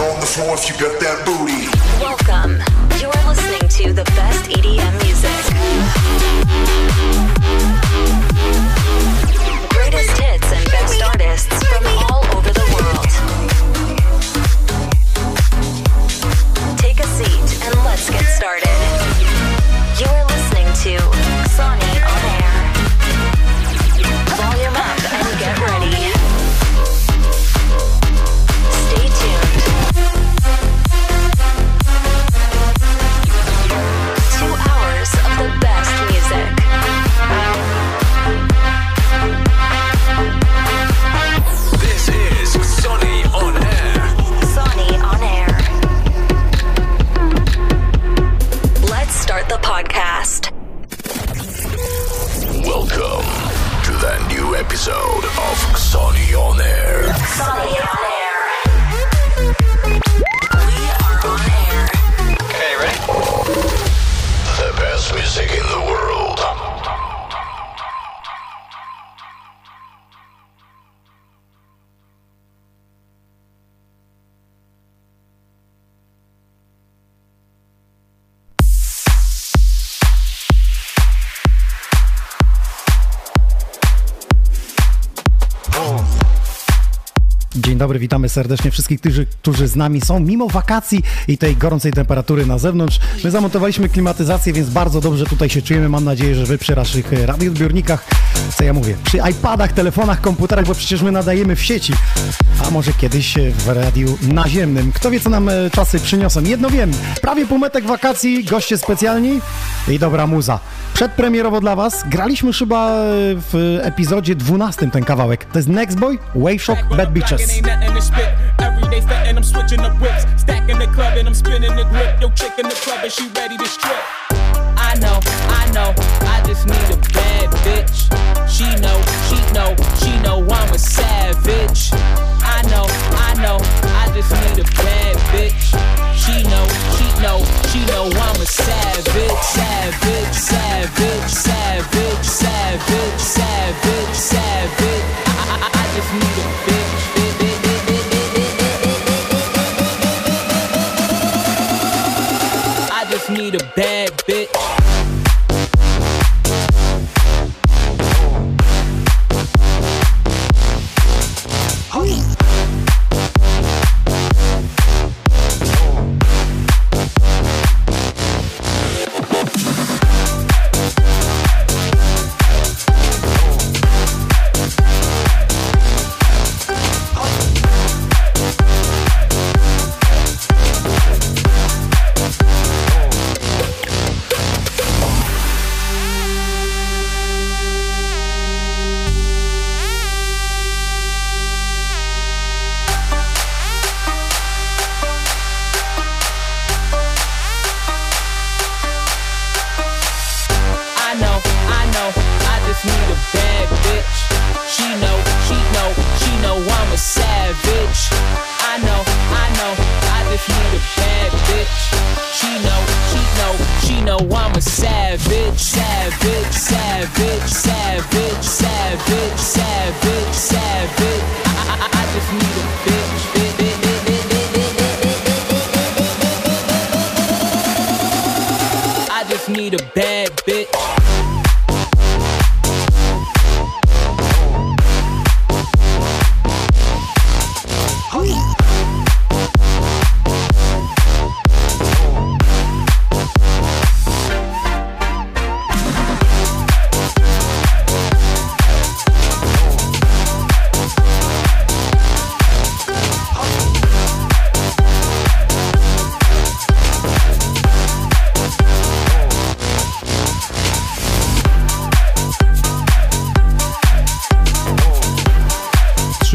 on the floor if you got that booty. Welcome. You're listening to the best EDM music. Dobry, witamy serdecznie wszystkich, którzy, którzy z nami są mimo wakacji i tej gorącej temperatury na zewnątrz. My zamontowaliśmy klimatyzację, więc bardzo dobrze tutaj się czujemy. Mam nadzieję, że wy przy waszych e, radioodbiornikach, co ja mówię, przy iPadach, telefonach, komputerach, bo przecież my nadajemy w sieci, a może kiedyś e, w radiu naziemnym. Kto wie, co nam e, czasy przyniosą? Jedno wiem, prawie półmetek wakacji, goście specjalni i dobra muza. Przedpremierowo dla was graliśmy chyba w epizodzie 12 ten kawałek. To jest Next Boy, Wave Shock, Bad Bitches. Spit. Every day I'm switching up whips. Stacking the club and I'm spinning the grip. Yo, chick in the club and she ready to strip. I know, I know, I just need a bad bitch. She know, she know, she know I'm a savage. I know, I know, I just need a bad bitch. She know, she know, she know I'm a savage, savage, savage, savage, savage, savage, savage. I, I, I just need a bitch. Need a bad bitch.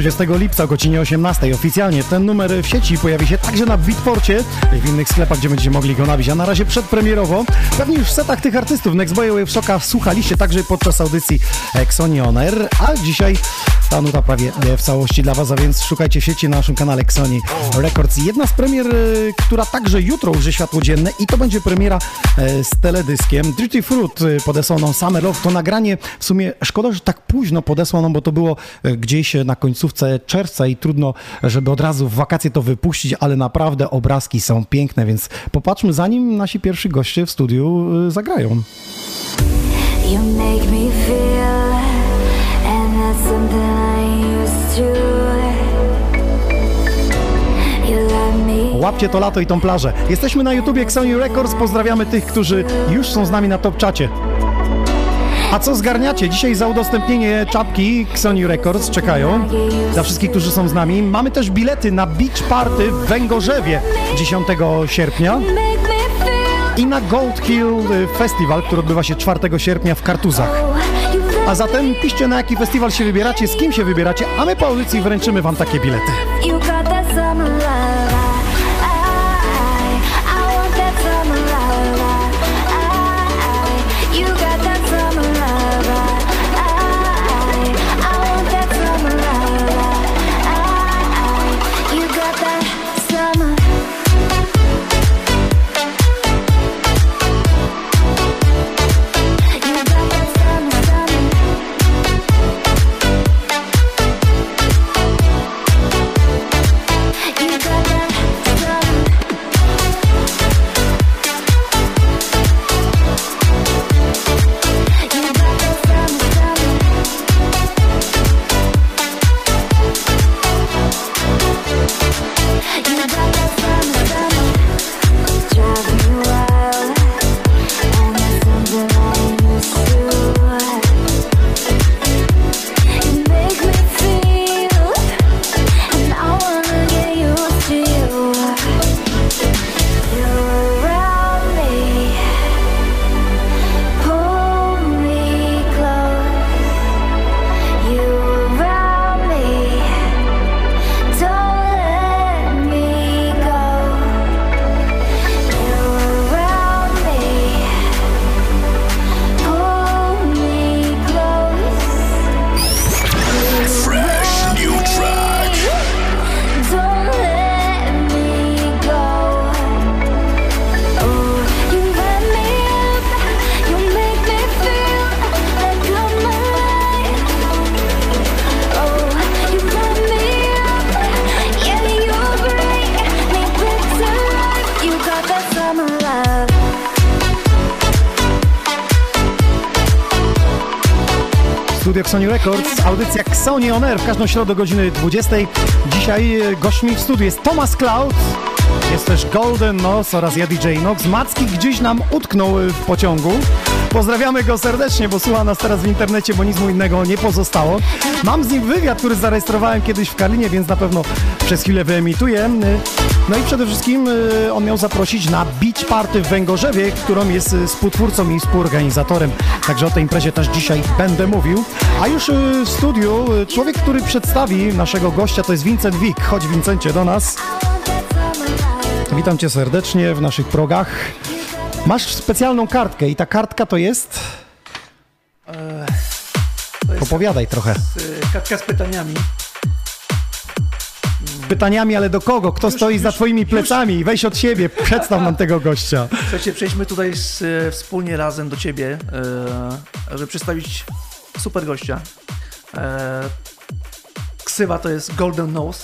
20 lipca o godzinie 18 oficjalnie. Ten numer w sieci pojawi się także na Beatporcie i w innych sklepach, gdzie będziecie mogli go nabić, a na razie przedpremierowo. Pewnie już w setach tych artystów Next Boy Wave Shocka słuchaliście także podczas audycji Exonion Air, a dzisiaj ta nuta prawie e, w całości dla Was, a więc szukajcie w sieci na naszym kanale Xoni Records. Jedna z premier, e, która także jutro ujrzy światło dzienne i to będzie premiera e, z teledyskiem. Dirty Fruit podesłał nam Summer Love. To nagranie w sumie szkoda, że tak późno podesłał nam, bo to było gdzieś na końcówce czerwca i trudno, żeby od razu w wakacje to wypuścić, ale naprawdę obrazki są piękne, więc popatrzmy zanim nasi pierwsi goście w studiu zagrają. You make me feel, Łapcie to lato i tą plażę. Jesteśmy na YouTubie Xoni Records. Pozdrawiamy tych, którzy już są z nami na top czacie. A co zgarniacie? Dzisiaj za udostępnienie czapki Xoni Records czekają. Dla wszystkich, którzy są z nami. Mamy też bilety na Beach Party w Węgorzewie 10 sierpnia i na Gold Hill Festival, który odbywa się 4 sierpnia w Kartuzach. A zatem piszcie na jaki festiwal się wybieracie, z kim się wybieracie, a my po audycji wręczymy wam takie bilety. Xoni On Air w każdą środę o godziny 20. Dzisiaj e, gośćmi w studiu jest Thomas Cloud, jest też Golden Nose oraz ja DJ Nox. Macki gdzieś nam utknął e, w pociągu. Pozdrawiamy go serdecznie, bo słucha nas teraz w internecie, bo nic mu innego nie pozostało. Mam z nim wywiad, który zarejestrowałem kiedyś w Karlinie, więc na pewno przez chwilę wyemituję. No i przede wszystkim e, on miał zaprosić na Beach Party w Węgorzewie, którą jest e, współtwórcą i współorganizatorem. Także o tej imprezie też dzisiaj będę mówił. A już e, w studiu człowiek, który przedstawi naszego gościa, to jest Vincent Wick. Chodź Vincencie do nas. Witam cię serdecznie w naszych progach. Masz specjalną kartkę i ta kartka to jest... To jest Opowiadaj trochę. y, kartka z pytaniami. Pytaniami, ale do kogo? Kto Już- stoi za już- twoimi już. plecami? Weź od siebie, przedstaw nam tego gościa. Słuchajcie, przejdźmy tutaj z, y, wspólnie razem do ciebie, y, żeby przedstawić super gościa. E, ksywa to jest Golden Nose.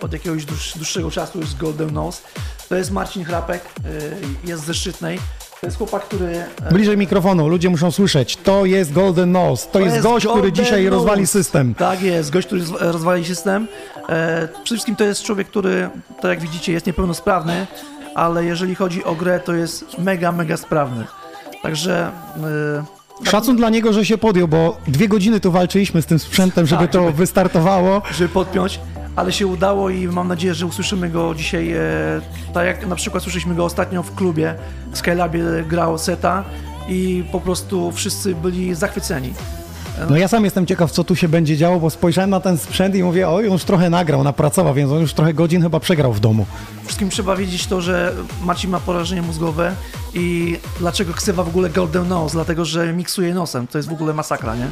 Od jakiegoś dłuż, dłuższego czasu jest Golden Nose. To jest Marcin Chrapek, y, jest ze Szczytnej. To jest chłopak, który... e, Bliżej mikrofonu, ludzie muszą słyszeć. To jest Golden Nose. To, jest, gość, który Golden dzisiaj Nose. rozwali system. Tak jest, gość, który rozwa- rozwali system. E, przede wszystkim to jest człowiek, który, tak jak widzicie, jest niepełnosprawny, ale jeżeli chodzi o grę, to jest mega, mega sprawny. Także e, Szacun dla niego, że się podjął, bo dwie godziny tu walczyliśmy z tym sprzętem, żeby Tak, to żeby- wystartowało. żeby podpiąć, ale się udało i mam nadzieję, że usłyszymy go dzisiaj, e, tak jak na przykład słyszeliśmy go ostatnio w klubie, w Skylabie grał seta i po prostu wszyscy byli zachwyceni. No ja sam jestem ciekaw, co tu się będzie działo, bo spojrzałem na ten sprzęt i mówię, oj, on już trochę nagrał, napracował, więc on już trochę godzin chyba przegrał w domu. Wszystkim trzeba wiedzieć to, że Marcin ma porażenie mózgowe i dlaczego ksywa w ogóle Golden Nose, dlatego że miksuje nosem. To jest w ogóle masakra, nie?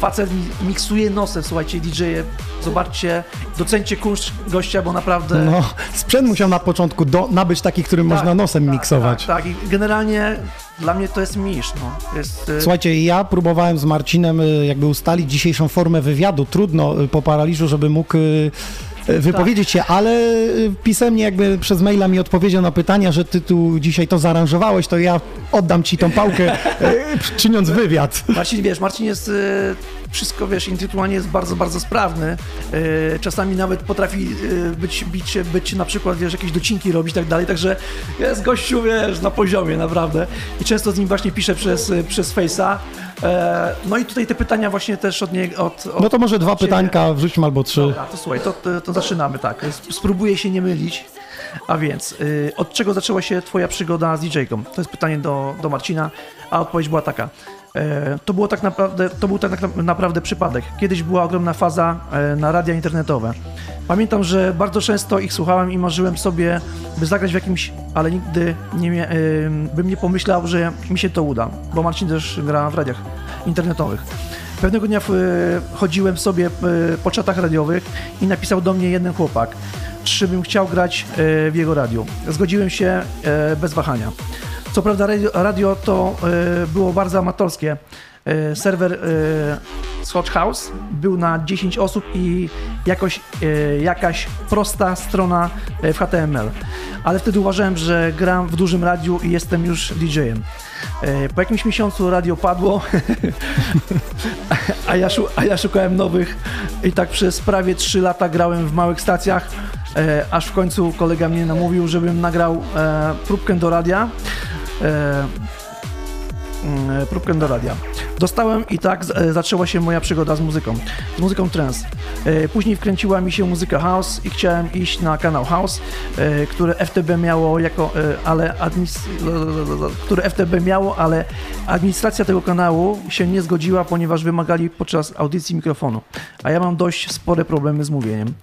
Facet mi- miksuje nosem, słuchajcie, DJ-e, zobaczcie, docencie kunszt gościa, bo naprawdę... No, sprzęt musiał na początku do, nabyć taki, którym Tak, można nosem tak, miksować. Tak, tak, i generalnie dla mnie to jest misz, no. Jest, y, Słuchajcie, ja próbowałem z Marcinem y, jakby ustalić dzisiejszą formę wywiadu. Trudno y, po paraliżu, żeby mógł wypowiedzieć się, ale y, pisemnie jakby przez maila mi odpowiedział na pytania, że ty tu dzisiaj to zaaranżowałeś, to ja oddam ci tą pałkę, y, czyniąc wywiad. Marcin, wiesz, Marcin jest y, wszystko, wiesz, intelektualnie jest bardzo, bardzo sprawny. Y, czasami nawet potrafi y, być, się- być na przykład, wiesz, jakieś docinki robić i tak dalej, także jest gościu, wiesz, na poziomie, naprawdę. I często z nim właśnie piszę przez, y, przez Face'a. E, no i tutaj te pytania właśnie też od niego, od, od No to może dwa ciebie. pytańka wrzućmy albo trzy. Dobra, to słuchaj, to, to, to zaczynamy, tak. Spróbuję się nie mylić. A więc, y, od czego zaczęła się twoja przygoda z DJ-ką? To jest pytanie do, do Marcina, a odpowiedź była taka. E, to, było tak naprawdę, to był tak na- naprawdę przypadek. Kiedyś była ogromna faza e, na radia internetowe. Pamiętam, że bardzo często ich słuchałem i marzyłem sobie, by zagrać w jakimś, ale nigdy nie bym nie pomyślał, że mi się to uda, bo Marcin też gra w radiach internetowych. Pewnego dnia w, chodziłem sobie e, po czatach radiowych i napisał do mnie jeden chłopak, czy bym chciał grać e, w jego radiu. Zgodziłem się e, bez wahania. Co prawda radio, radio to e, było bardzo amatorskie. E, Serwer e, Scotch House był na 10 osób i jakoś, jakaś prosta strona w HTML. Ale wtedy uważałem, że gram w dużym radiu i jestem już DJ-em. Po jakimś miesiącu radio padło, a ja, a ja szukałem nowych i tak przez prawie 3 lata grałem w małych stacjach, e, aż w końcu kolega mnie namówił, żebym nagrał e, próbkę do radia. E, mm, próbkę do radia. Dostałem i tak e, zaczęła się moja przygoda z muzyką, z muzyką trance. E, Później wkręciła mi się muzyka house i chciałem iść na kanał house, e, które FTB miało jako, e, ale które FTB miało, ale administracja tego kanału się nie zgodziła, ponieważ wymagali podczas audycji mikrofonu, a ja mam dość spore problemy z mówieniem.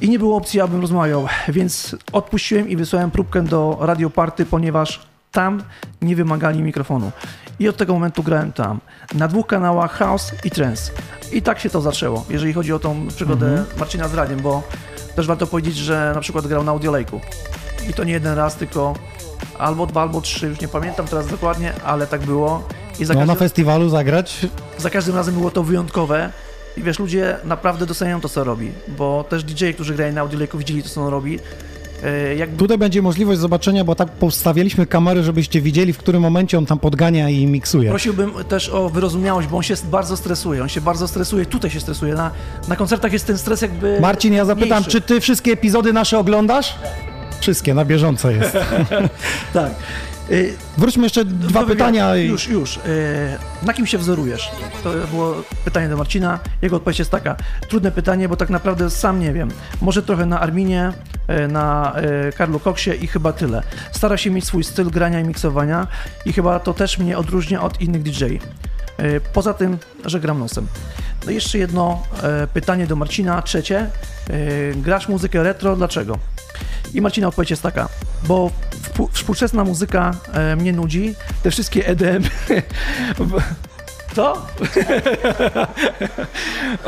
I nie było opcji, abym rozmawiał, więc odpuściłem i wysłałem próbkę do Radio Party, ponieważ tam nie wymagali mikrofonu. I od tego momentu grałem tam. Na dwóch kanałach House i Trance. I tak się to zaczęło, jeżeli chodzi o tą przygodę Marcina z radiem, bo też warto powiedzieć, że na przykład grał na Audiolejku. I to nie jeden raz, tylko albo dwa, albo trzy, już nie pamiętam teraz dokładnie, ale tak było. I za No, na każdym- festiwalu zagrać za każdym razem było to wyjątkowe. I wiesz, ludzie naprawdę doceniają to, co robi, bo też DJ, którzy grają na Audiolejku, widzieli to, co on robi. E, Jakby Tutaj będzie możliwość zobaczenia, bo tak postawialiśmy kamery, żebyście widzieli, w którym momencie on tam podgania i miksuje. prosiłbym też o wyrozumiałość, bo on się bardzo stresuje. On się bardzo stresuje, tutaj się stresuje. Na, na koncertach jest ten stres jakby. Marcin, ja zapytam, mniejszy. czy ty wszystkie epizody nasze oglądasz? Wszystkie, na bieżąco jest. Tak. Y, Wróćmy jeszcze dwa do pytania. Już, już. Y, Na kim się wzorujesz? To było pytanie do Marcina. Jego odpowiedź jest taka. Trudne pytanie, bo tak naprawdę sam nie wiem. Może trochę na Arminie, y, na Karlu Koksie i chyba tyle. Stara się mieć swój styl grania i miksowania i chyba to też mnie odróżnia od innych DJ. Poza tym, że gram nosem. No jeszcze jedno pytanie do Marcina, trzecie. Grasz muzykę retro, dlaczego? I Marcina odpowiedź jest taka, bo współczesna muzyka e, mnie nudzi, te wszystkie EDM... Co?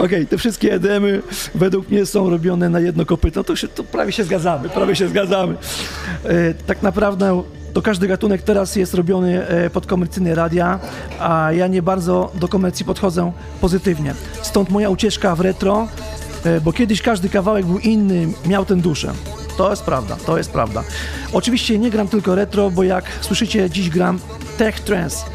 Okej, te wszystkie EDM-y według mnie są robione na jedno kopyto, to, się, to prawie się zgadzamy, prawie się zgadzamy. E, tak naprawdę to każdy gatunek teraz jest robiony e, pod komercyjne radia, a ja nie bardzo do komercji podchodzę pozytywnie. Stąd moja ucieczka w retro, bo kiedyś każdy kawałek był inny, miał tę duszę. To jest prawda, to jest prawda. Oczywiście nie gram tylko retro, bo jak słyszycie, dziś gram tech trance,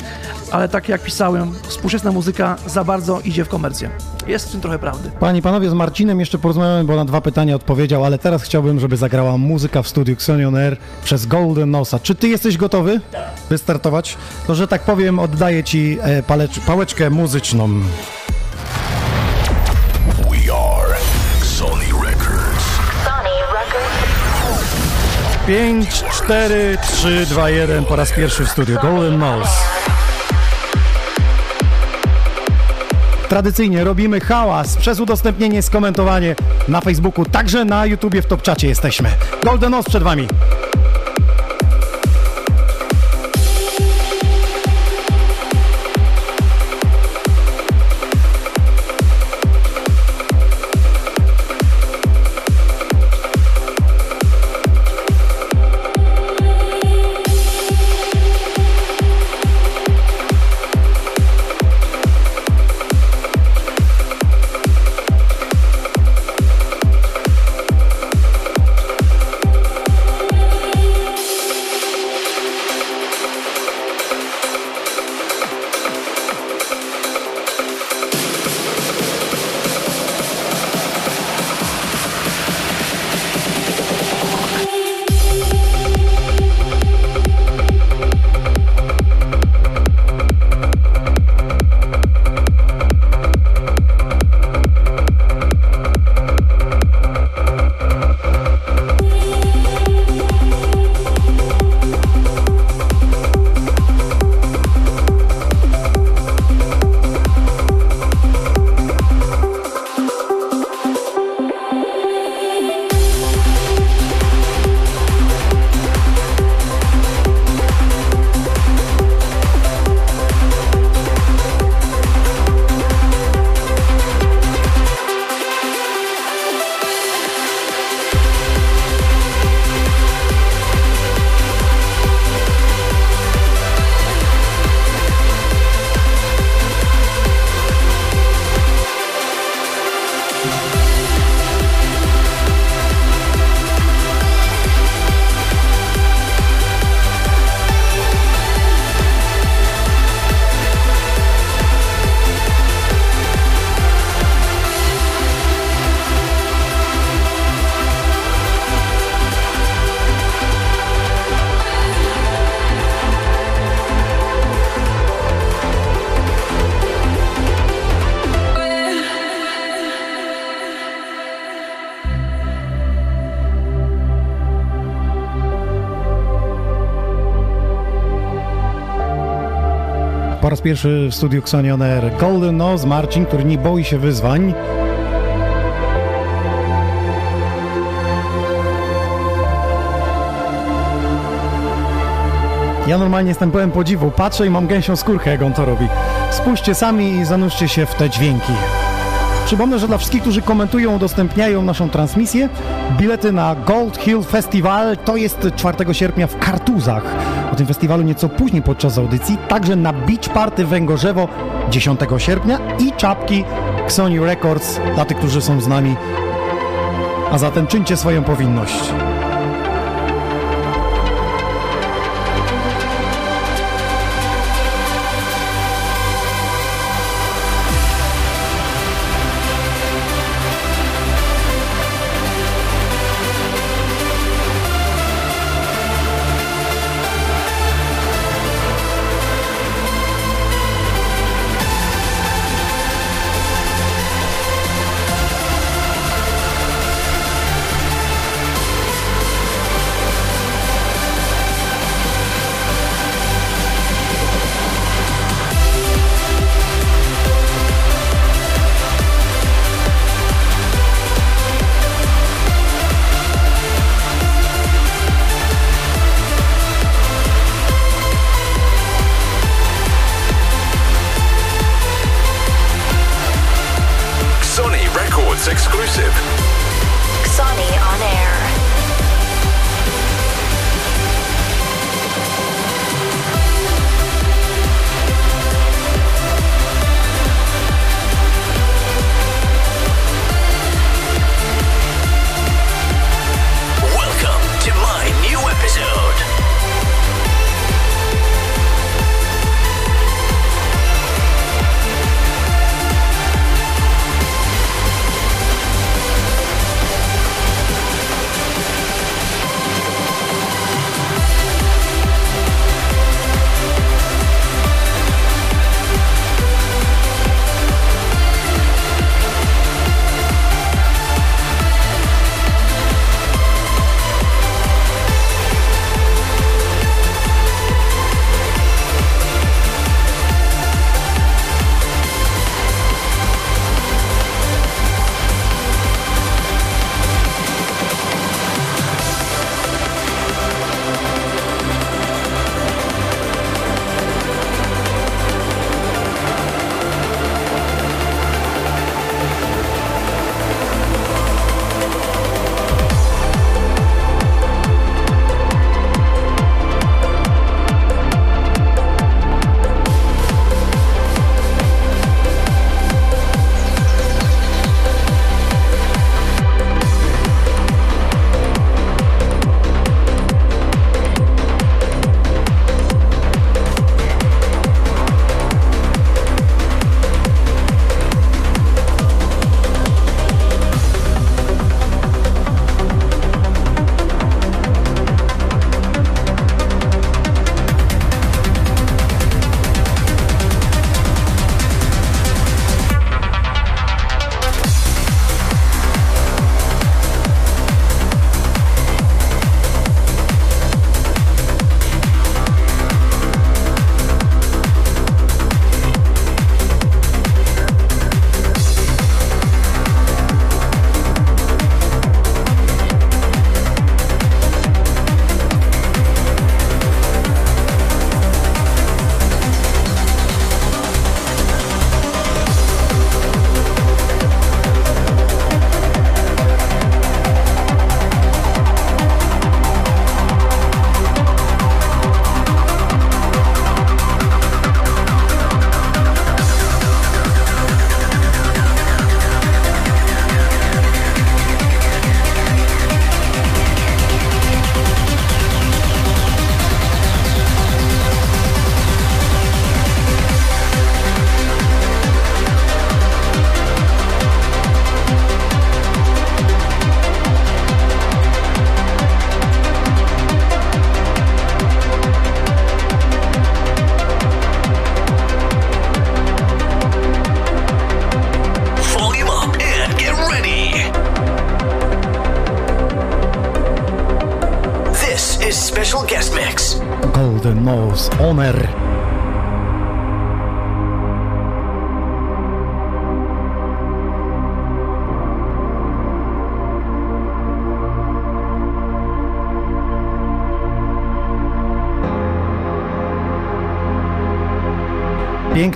ale tak jak pisałem, współczesna muzyka za bardzo idzie w komercję. Jest w tym trochę prawdy. Panie i panowie, z Marcinem jeszcze porozmawiamy, bo na dwa pytania odpowiedział, ale teraz chciałbym, żeby zagrała muzyka w studiu Xonion Air przez Golden Nosa. Czy ty jesteś gotowy wystartować? To, że tak powiem, oddaję ci e, palecz, pałeczkę muzyczną. We are 5, 4, 3, 2, 1 po raz pierwszy w studiu Golden Nose. Tradycyjnie robimy hałas przez udostępnienie, skomentowanie na Facebooku, także na YouTubie w Top Czacie jesteśmy. Golden Nose przed wami. Pierwszy w studiu Xonion Golden Nose Marcin, który nie boi się wyzwań. Ja normalnie jestem pełen podziwu. Patrzę i mam gęsią skórkę, jak on to robi. Spójrzcie sami i zanurzcie się w te dźwięki. Przypomnę, że dla wszystkich, którzy komentują, udostępniają naszą transmisję, bilety na Gold Hill Festival to jest 4 sierpnia w Kartuzach. O tym festiwalu nieco później podczas audycji, także na Beach Party Węgorzewo 10 sierpnia i czapki Sony Records dla tych, którzy są z nami. A zatem czyńcie swoją powinność.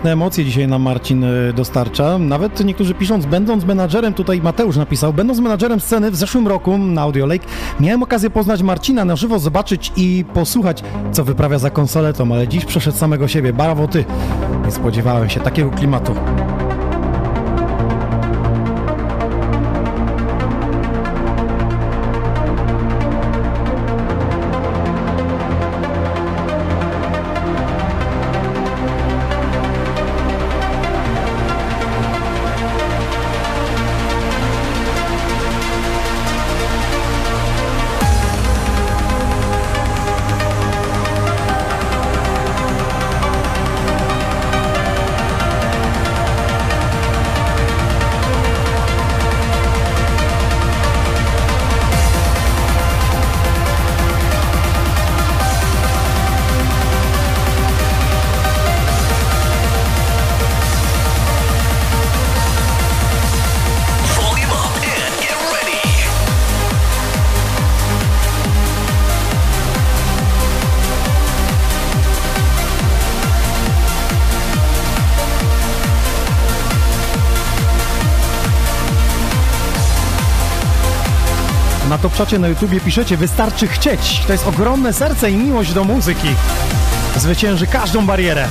Piękne emocje dzisiaj nam Marcin y, dostarcza. Nawet niektórzy pisząc, będąc menadżerem, tutaj Mateusz napisał, będąc menadżerem sceny w zeszłym roku na Audio Lake, miałem okazję poznać Marcina na żywo, zobaczyć i posłuchać, co wyprawia za konsoletą, ale dziś przeszedł samego siebie. Brawo ty! Nie spodziewałem się takiego klimatu. To czacie na YouTubie piszecie, wystarczy chcieć. To jest ogromne serce i miłość do muzyki. Zwycięży każdą barierę.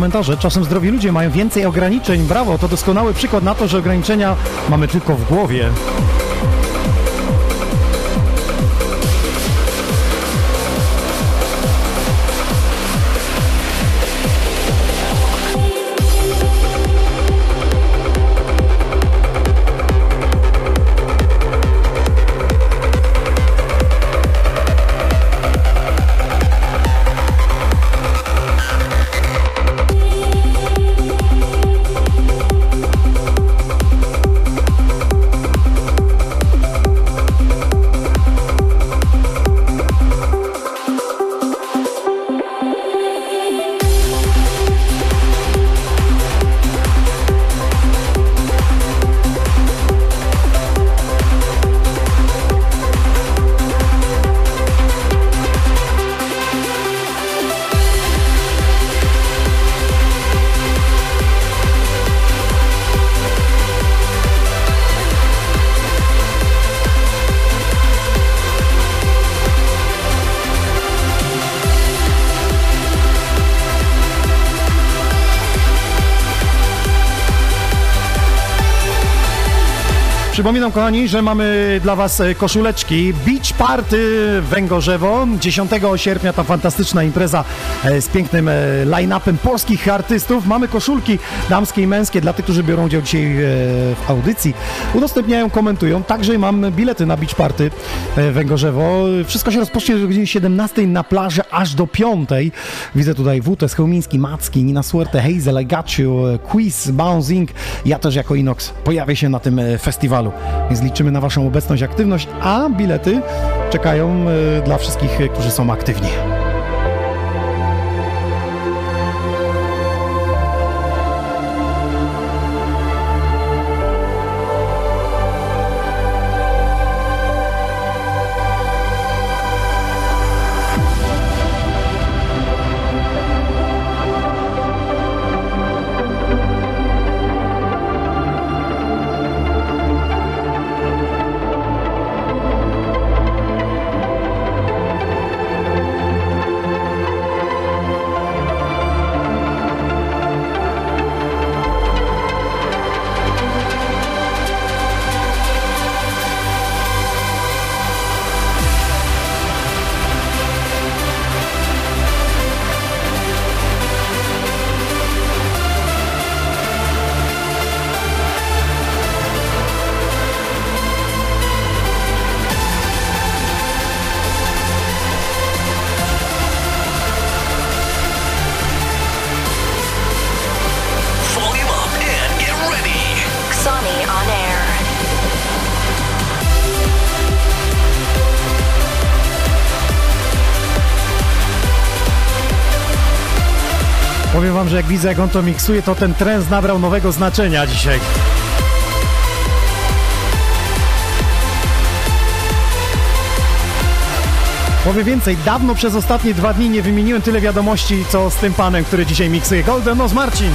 Komentarze. Czasem zdrowi ludzie mają więcej ograniczeń. Brawo, to doskonały przykład na to, że ograniczenia mamy tylko w głowie. Przypominam, kochani, że mamy dla Was e, koszuleczki Beach Party Węgorzewo. 10 sierpnia ta fantastyczna impreza e, z pięknym e, line-upem polskich artystów. Mamy koszulki damskie i męskie dla tych, którzy biorą udział dzisiaj w audycji. Udostępniają, komentują. Także mam bilety na Beach Party Węgorzewo. Wszystko się rozpocznie o godzinie 17 na plaży aż do 5. Widzę tutaj WTS, Chełmiński, Macki, Nina Suerte, Hazel, I Got You, e, Quiz, Bouncing. Ja też jako Inox pojawię się na tym e, festiwalu. Więc liczymy na Waszą obecność, aktywność, a bilety czekają e, dla wszystkich, e, którzy są aktywni. Powiem wam, że jak widzę, jak on to miksuje, to ten trend nabrał nowego znaczenia dzisiaj. Powiem więcej, dawno przez ostatnie dwa dni nie wymieniłem tyle wiadomości, co z tym panem, który dzisiaj miksuje. Golden Nose Marcin!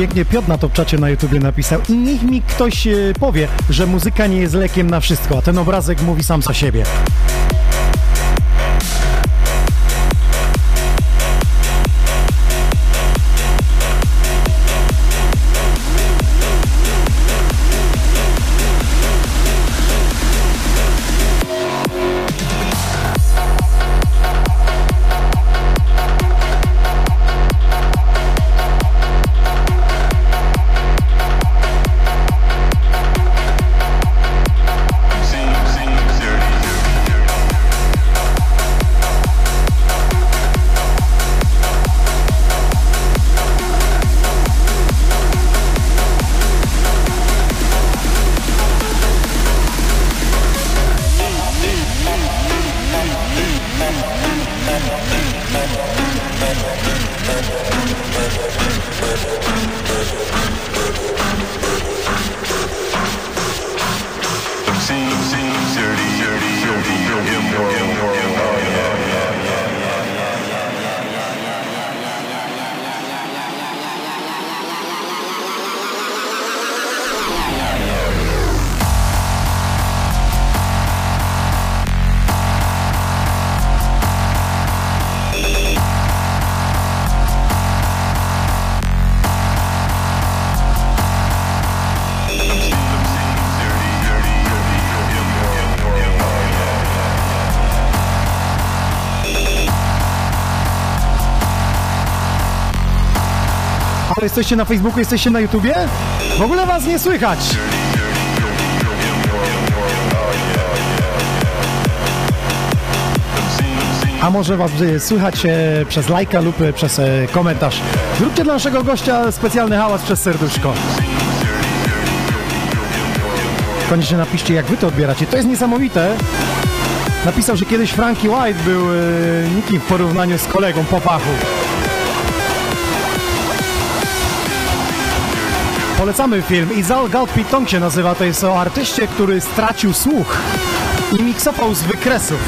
Pięknie Piotr na top czacie na YouTubie napisał i niech mi ktoś e, powie, że muzyka nie jest lekiem na wszystko, a ten obrazek mówi sam za siebie. Jesteście na Facebooku, jesteście na YouTubie? W ogóle was nie słychać! A może was słychać e, przez lajka lub e, przez e, komentarz. Zróbcie dla naszego gościa specjalny hałas przez serduszko. Koniecznie napiszcie, jak wy to odbieracie. To jest niesamowite. Napisał, że kiedyś Frankie White był nikim w porównaniu z kolegą po fachu. Polecamy film. Izal Galpitong się nazywa. To jest o artyście, który stracił słuch i miksował z wykresów.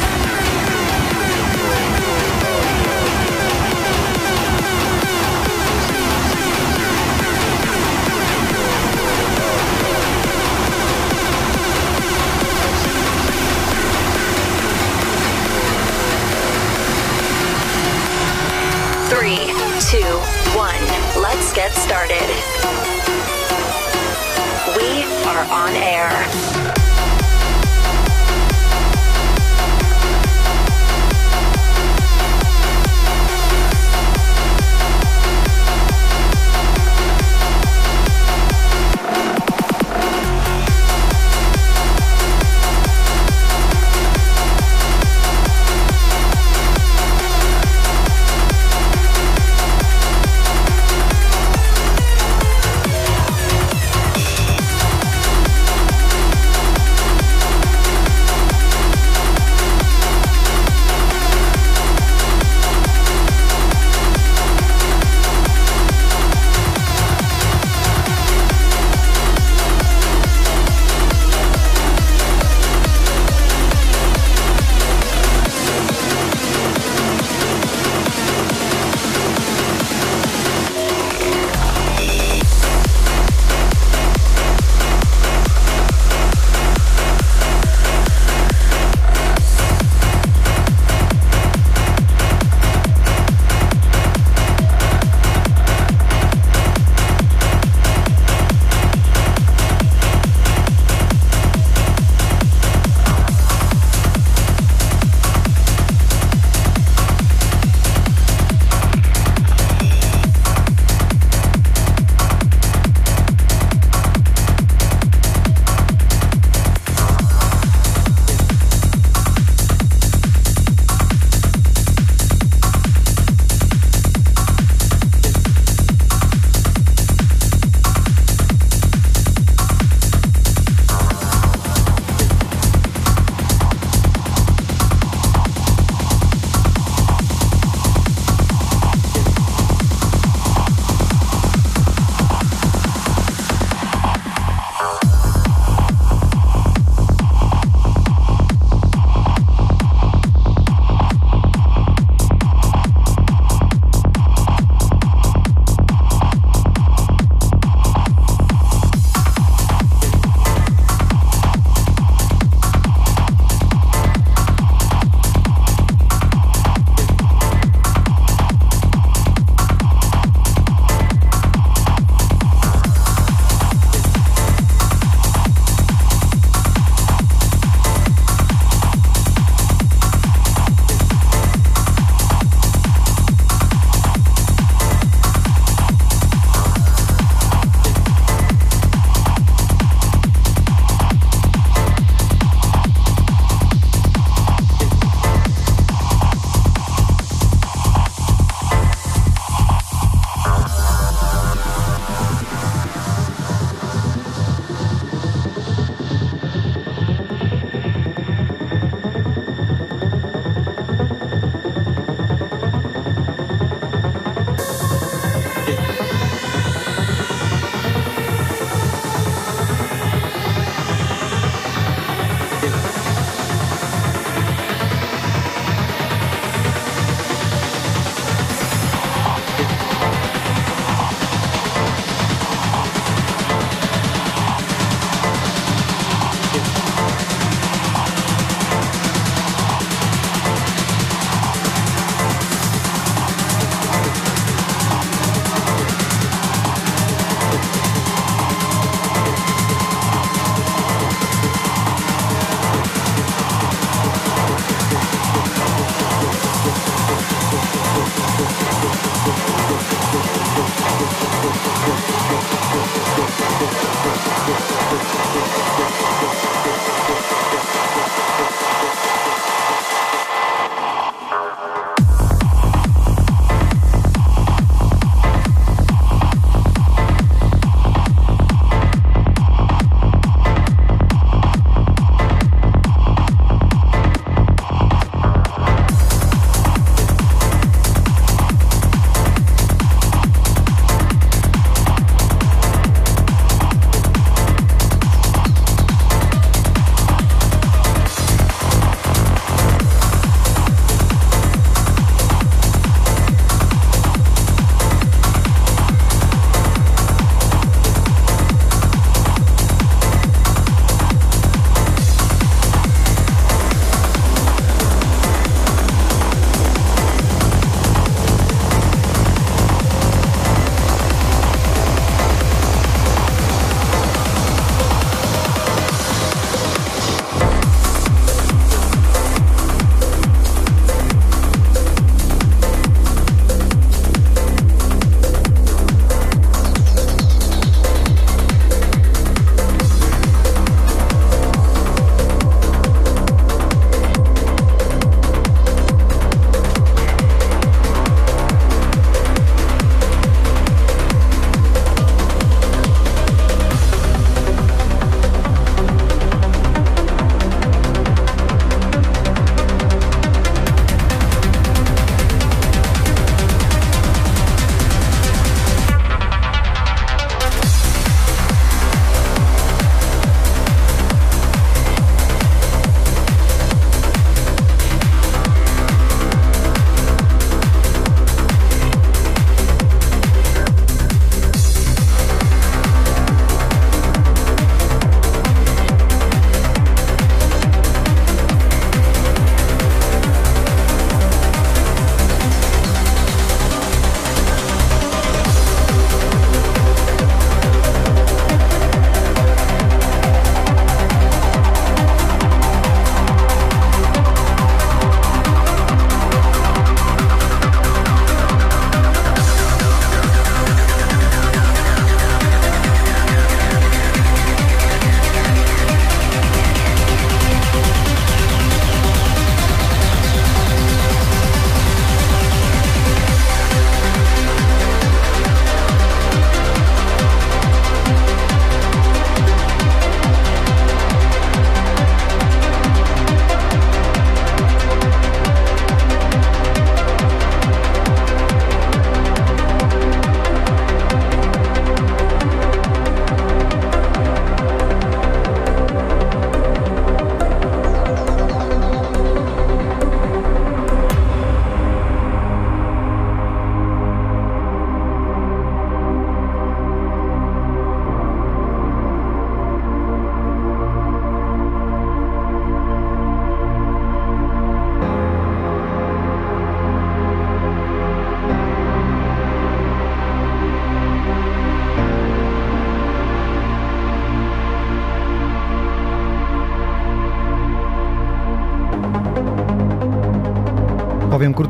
On air.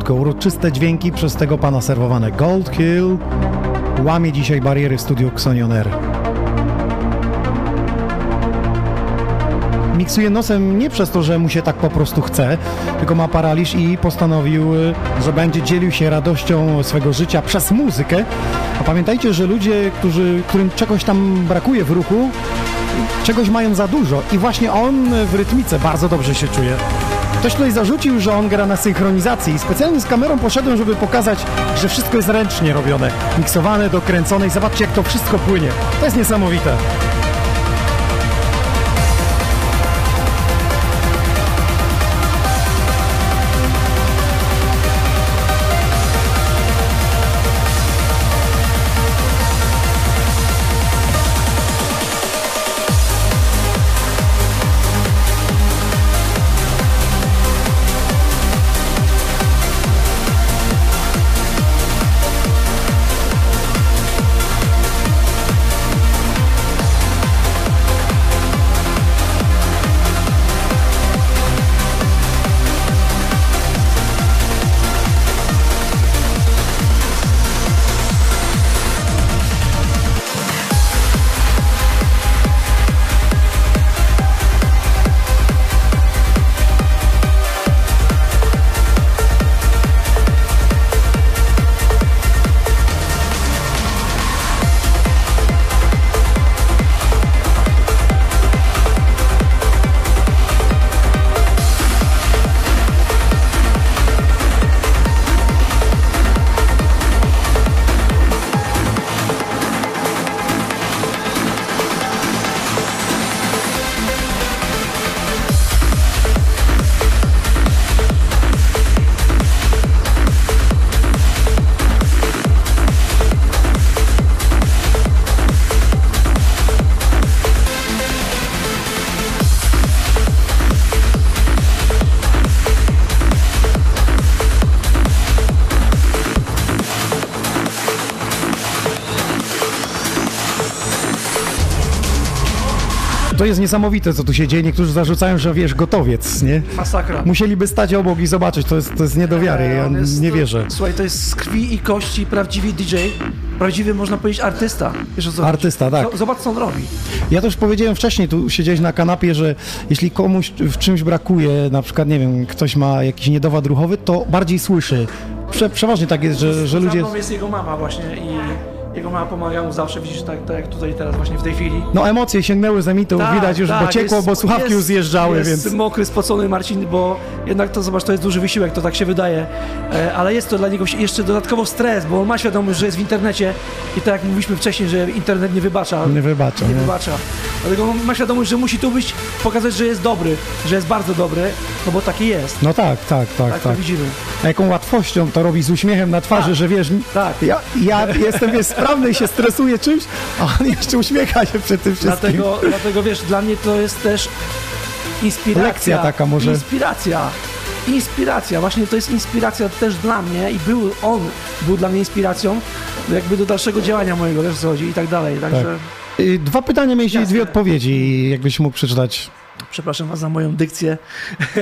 Krótko. Uroczyste dźwięki przez tego pana serwowane. Gold Hill łamie dzisiaj bariery w studiu Xonion. Miksuje nosem nie przez to, że mu się tak po prostu chce, tylko ma paraliż i postanowił, że będzie dzielił się radością swego życia przez muzykę. A pamiętajcie, że ludzie, którzy, którym czegoś tam brakuje w ruchu, czegoś mają za dużo i właśnie on w rytmice bardzo dobrze się czuje. Ktoś tutaj zarzucił, że on gra na synchronizacji i specjalnie z kamerą poszedłem, żeby pokazać, że wszystko jest ręcznie robione, miksowane, dokręcone i zobaczcie jak to wszystko płynie. To jest niesamowite. To jest niesamowite, co tu się dzieje. Niektórzy zarzucają, że wiesz, gotowiec, nie? Masakra. Musieliby stać obok i zobaczyć, to jest, to jest nie do wiary, ja jest- nie to- wierzę. Słuchaj, to jest z krwi i kości prawdziwy DJ, prawdziwy, można powiedzieć, artysta. Wiesz o co chodzi? Artysta, tak. Z- Zobacz, co on robi. Ja też powiedziałem wcześniej, tu siedziałeś na kanapie, że jeśli komuś w czymś brakuje, na przykład, nie wiem, ktoś ma jakiś niedowład ruchowy, to bardziej słyszy. Prze, przeważnie tak jest, że, że Za ludzie... mną jest jego mama właśnie i mama pomaga mu zawsze, widzisz, tak, tak jak tutaj teraz właśnie w tej chwili. No emocje sięgnęły za mitą, Tak, widać już, bo tak, ciekło, jest- bo słuchawki jest- już zjeżdżały, jest więc... mokry, spocony Marcin, bo jednak to, zobacz, to jest duży wysiłek, to tak się wydaje, e, ale jest to dla niego jeszcze dodatkowo stres, bo on ma świadomość, że jest w internecie i tak jak mówiliśmy wcześniej, że internet nie wybacza. Nie wybacza, Nie nie? wybacza. Dlatego on ma świadomość, że musi tu być, pokazać, że jest dobry, że jest bardzo dobry, no bo taki jest. No tak, tak, tak, Tak, tak. to widzimy. A jaką łatwością to robi z uśmiechem na twarzy, Tak. że wiesz, Tak. ja, ja jestem wiesz, sprawny i się stresuję czymś, a on jeszcze uśmiecha się przed tym wszystkim. Dlatego, dlatego wiesz, dla mnie to jest też inspiracja. Lekcja taka może. Inspiracja. Inspiracja, właśnie to jest inspiracja też dla mnie i był on, był dla mnie inspiracją jakby do dalszego działania mojego, wiesz o co chodzi i tak dalej, także Y, Dwa pytania mieliście i dwie odpowiedzi, jakbyś mógł przeczytać. przepraszam was za moją dykcję,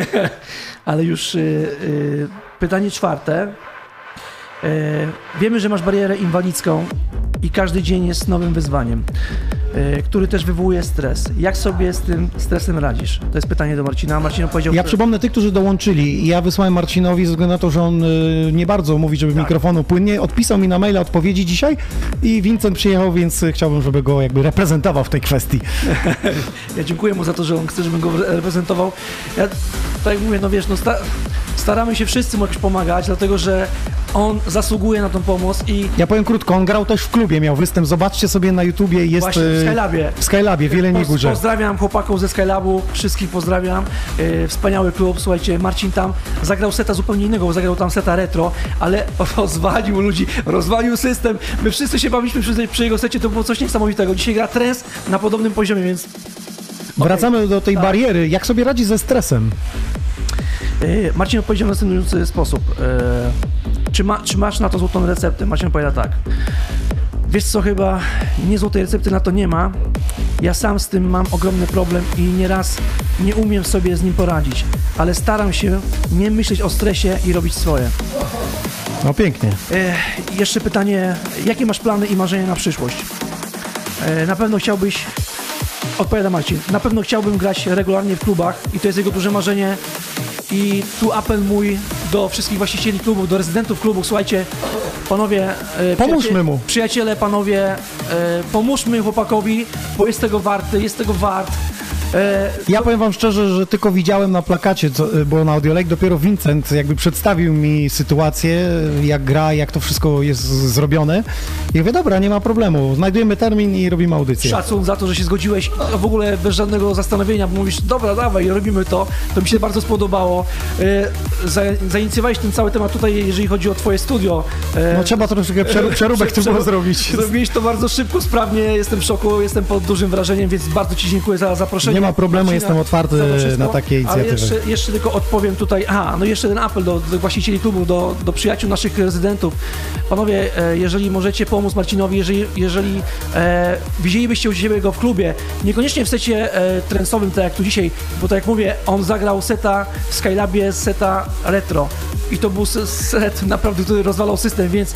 ale już y, y, pytanie czwarte. Y, wiemy, że masz barierę inwalidzką i każdy dzień jest nowym wyzwaniem, y, który też wywołuje stres. Jak sobie z tym stresem radzisz? To jest pytanie do Marcina. Marcin powiedział, Ja że- przypomnę tych, którzy dołączyli. Ja wysłałem Marcinowi ze względu na to, że on y, nie bardzo mówi, żeby Tak. mikrofonu płynnie. Odpisał mi na maila odpowiedzi dzisiaj i Vincent przyjechał, więc chciałbym, żeby go jakby reprezentował w tej kwestii. Ja dziękuję mu za to, że on chce, żebym go reprezentował. Ja, tak jak mówię, no wiesz, no sta staramy się wszyscy mu jakoś pomagać, dlatego że on zasługuje na tą pomoc i Ja powiem krótko, on grał też w klubie, miał występ. Zobaczcie sobie na YouTubie, jest właśnie w y, Skylabie. w Skylabie, w Jeleniej Górze. Pozdrawiam chłopaków ze Skylabu, wszystkich pozdrawiam. E, wspaniały klub, słuchajcie, Marcin tam zagrał seta zupełnie innego, bo zagrał tam seta retro, ale rozwalił ludzi, rozwalił system. My wszyscy się bawiliśmy przy, przy jego secie, to było coś niesamowitego. Dzisiaj gra trens na podobnym poziomie, więc Wracamy do tej Tak. bariery. Jak sobie radzi ze stresem? E, Marcin odpowiedział w następujący sposób. E, Czy, ma, czy masz na to złotą receptę? Marcin odpowiada tak. Wiesz co, chyba nie złotej recepty na to nie ma. Ja sam z tym mam ogromny problem i nieraz nie umiem sobie z nim poradzić, ale staram się nie myśleć o stresie i robić swoje. No pięknie. E, jeszcze pytanie, jakie masz plany i marzenia na przyszłość? Na pewno chciałbyś, odpowiada Marcin, na pewno chciałbym grać regularnie w klubach i to jest jego duże marzenie i tu apel mój do wszystkich właścicieli klubów, do rezydentów klubów, słuchajcie, panowie, e, Pomóżmy mu. Przyjaciele, panowie, e, pomóżmy chłopakowi, bo jest tego warty, jest tego wart. E, Ja powiem wam szczerze, że tylko widziałem na plakacie, co y, było na Audiolek, dopiero Vincent jakby przedstawił mi sytuację, jak gra, jak to wszystko jest zrobione. I mówię, dobra, nie ma problemu, znajdujemy termin i robimy audycję. Szacun za to, że się zgodziłeś w ogóle bez żadnego zastanowienia, bo mówisz, dobra, dawaj, robimy to. To mi się bardzo spodobało. E, za, zainicjowałeś ten cały temat tutaj, jeżeli chodzi o twoje studio. E, No trzeba troszeczkę przeru- przeróbek tu było zrobić. Zrobiłeś to bardzo szybko, sprawnie, jestem w szoku, jestem pod dużym wrażeniem, więc bardzo Ci dziękuję za zaproszenie. Nie ma problemu, Marcina, jestem otwarty to wszystko. na takie Ale inicjatywy. jeszcze, jeszcze tylko odpowiem tutaj, aha, no jeszcze ten apel do, do właścicieli klubów, do, do przyjaciół naszych rezydentów. Panowie, e, jeżeli możecie pomóc Marcinowi, jeżeli, jeżeli e, widzielibyście u siebie go w klubie, niekoniecznie w secie e, trensowym, tak jak tu dzisiaj, bo tak jak mówię, on zagrał seta w Skylabie, seta retro i to był set naprawdę, który rozwalał system, więc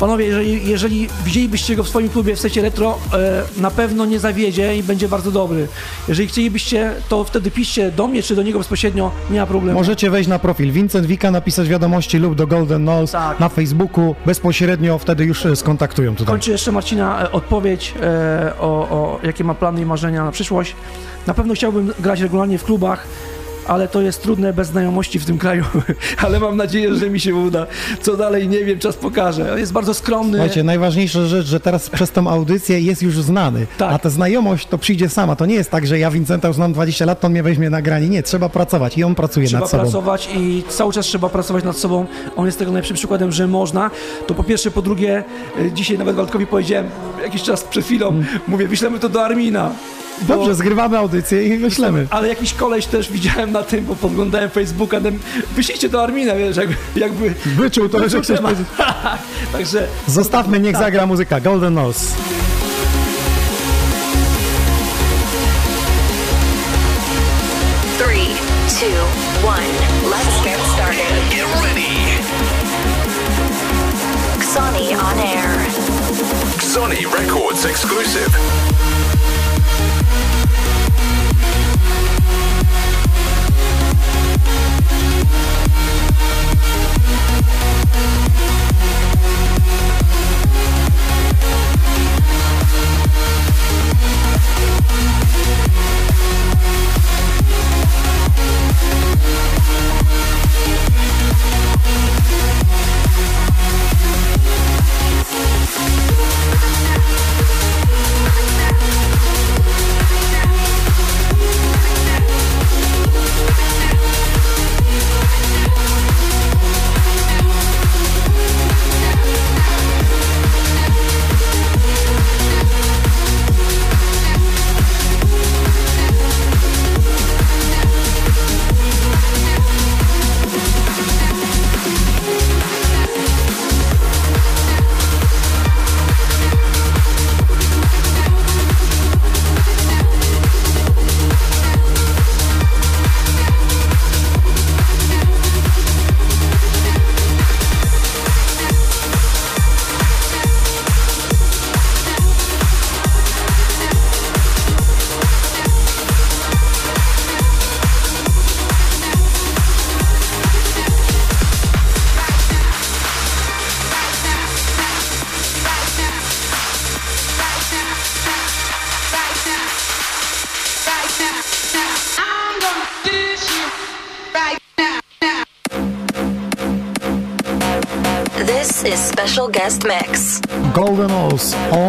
Panowie, jeżeli, jeżeli widzielibyście go w swoim klubie w secie retro, e, na pewno nie zawiedzie i będzie bardzo dobry. Jeżeli chcielibyście, to wtedy piszcie do mnie czy do niego bezpośrednio, nie ma problemu. Możecie wejść na profil Vincent Wika, napisać wiadomości lub do Golden Nose Tak. na Facebooku, bezpośrednio wtedy już e, skontaktują tutaj. Kończę jeszcze Marcina e, odpowiedź o, o jakie ma plany i marzenia na przyszłość. Na pewno chciałbym grać regularnie w klubach, ale to jest trudne bez znajomości w tym kraju. ale mam nadzieję, że mi się uda. Co dalej, nie wiem, czas pokaże. On jest bardzo skromny. Słuchajcie, najważniejsza rzecz, że teraz przez tą audycję jest już znany, Tak. a ta znajomość to przyjdzie sama. To nie jest tak, że ja Vincenta już znam 20 lat, to on mnie weźmie na granie. Nie, trzeba pracować i on pracuje Trzeba nad sobą. pracować i cały czas trzeba pracować nad sobą. On jest tego najlepszym przykładem, że można. To po pierwsze, po drugie, y, dzisiaj nawet Waldkowi powiedziałem jakiś czas przed chwilą, mówię, wyślemy to do Armina. Dobrze, zgrywamy audycję i wyślemy. Ale jakiś koleś też widziałem na tym, bo podglądałem Facebooka, ten, wyślijcie do Armina, wiesz, jakby, jakby Wyczuł to, że chcesz powiedzieć. Także Zostawmy, niech Tak. zagra muzyka. Golden Nose. Three, two, one. Let's get started. Get ready. Xani on air. Sony Records exclusive. Golden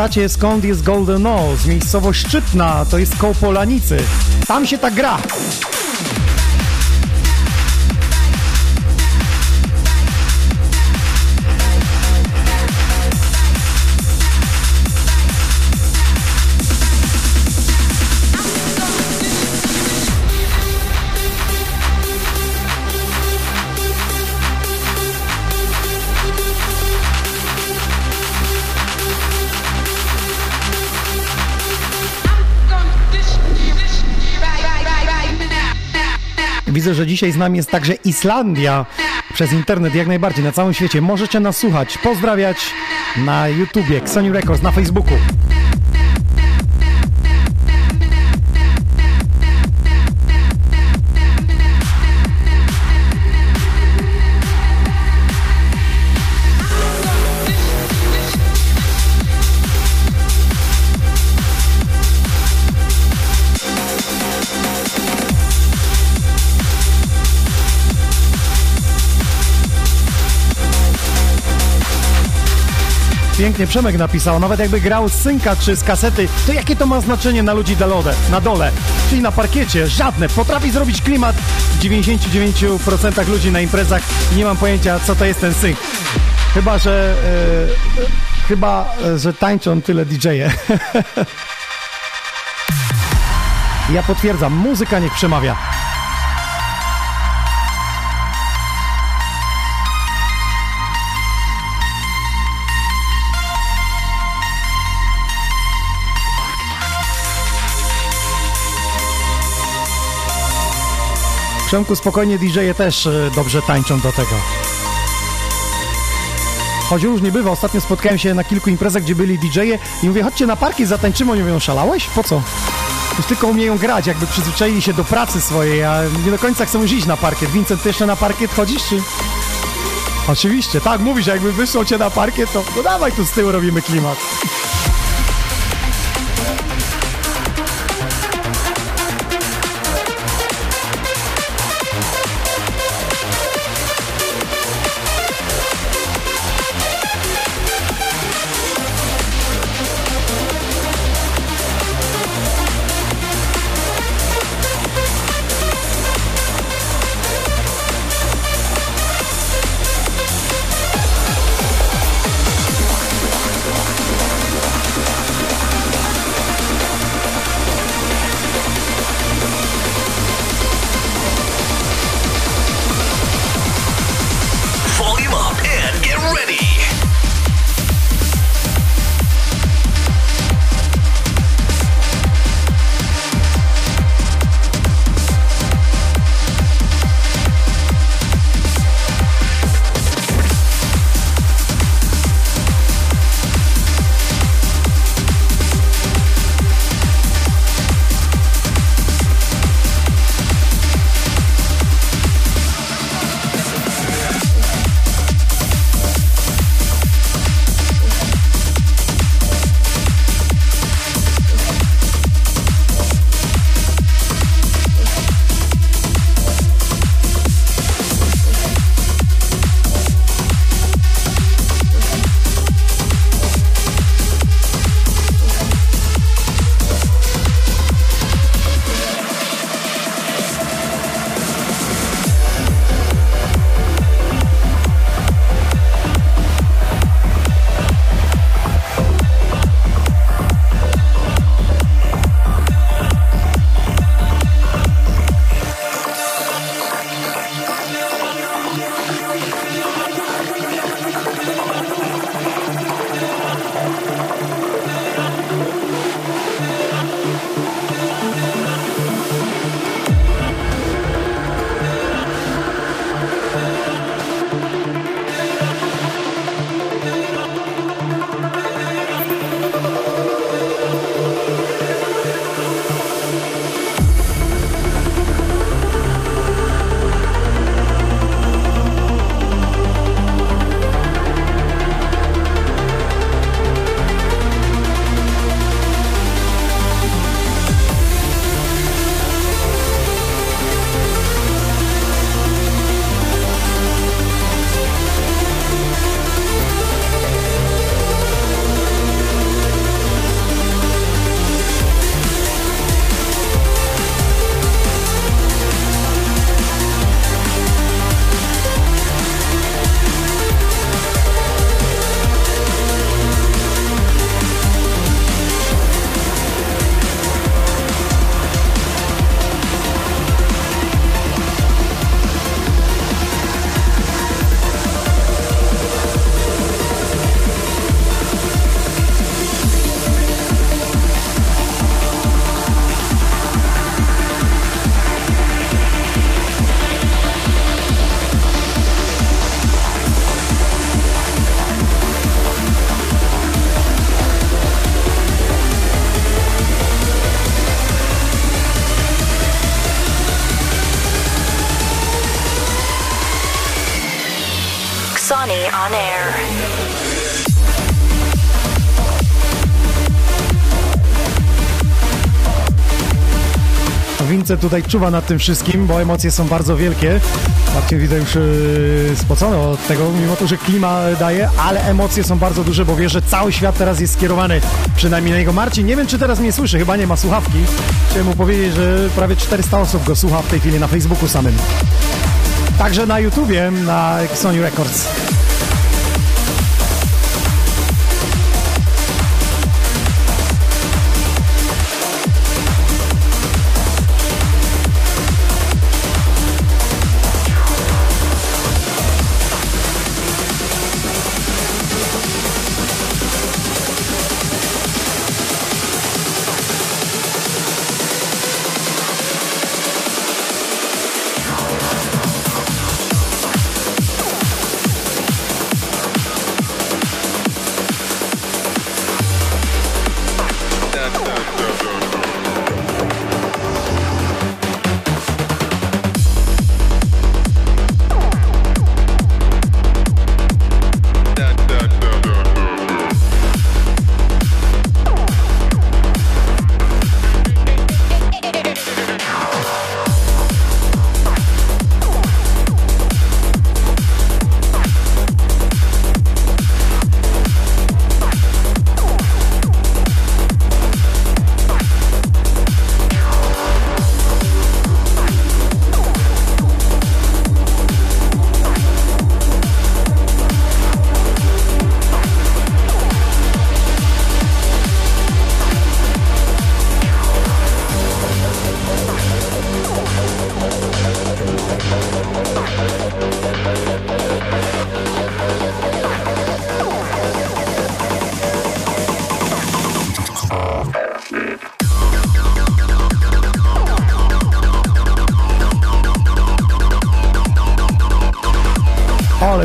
Pytacie skąd jest Golden Nose? Miejscowość Szczytna, to jest koło Polanicy. Tam się tak gra. Że dzisiaj z nami jest także Islandia przez internet, jak najbardziej, na całym świecie. Możecie nas słuchać, pozdrawiać na YouTubie, Xoni Records, na Facebooku. Pięknie Przemek napisał, nawet jakby grał z synka czy z kasety, to jakie to ma znaczenie na ludzi dole, na dole, czyli na parkiecie? Żadne. Potrafi zrobić klimat w 99% ludzi na imprezach nie mam pojęcia, co to jest ten synk. Chyba, że... e, chyba, e, że tańczą tyle DJ-e. ja potwierdzam, muzyka niech przemawia. Przemku, spokojnie DJ-e też e, dobrze tańczą do tego. Choć różnie bywa, ostatnio spotkałem się na kilku imprezach, gdzie byli DJ-e i mówię, chodźcie na parki, zatańczymy, oni mówią, szalałeś? Po co? Już tylko umieją grać, jakby przyzwyczaili się do pracy swojej, a nie do końca chcą już iść na parkiet. Vincent, ty jeszcze na parkiet chodzisz, czy... Oczywiście, tak, mówisz, jakby wysłał cię na parkiet, to no dawaj tu z tyłu robimy klimat. Tutaj czuwa nad tym wszystkim, bo emocje są bardzo wielkie. Marcin widzę już yy, spocony od tego, mimo to, że klima daje, ale emocje są bardzo duże, bo wie, że cały świat teraz jest skierowany przynajmniej na niego. Marcin, nie wiem, czy teraz mnie słyszy, chyba nie ma słuchawki. Chciałem mu powiedzieć, że prawie 400 osób go słucha w tej chwili na Facebooku samym. Także na YouTubie, na Sony Records.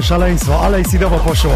Szaleństwo, ale sidowo poszło.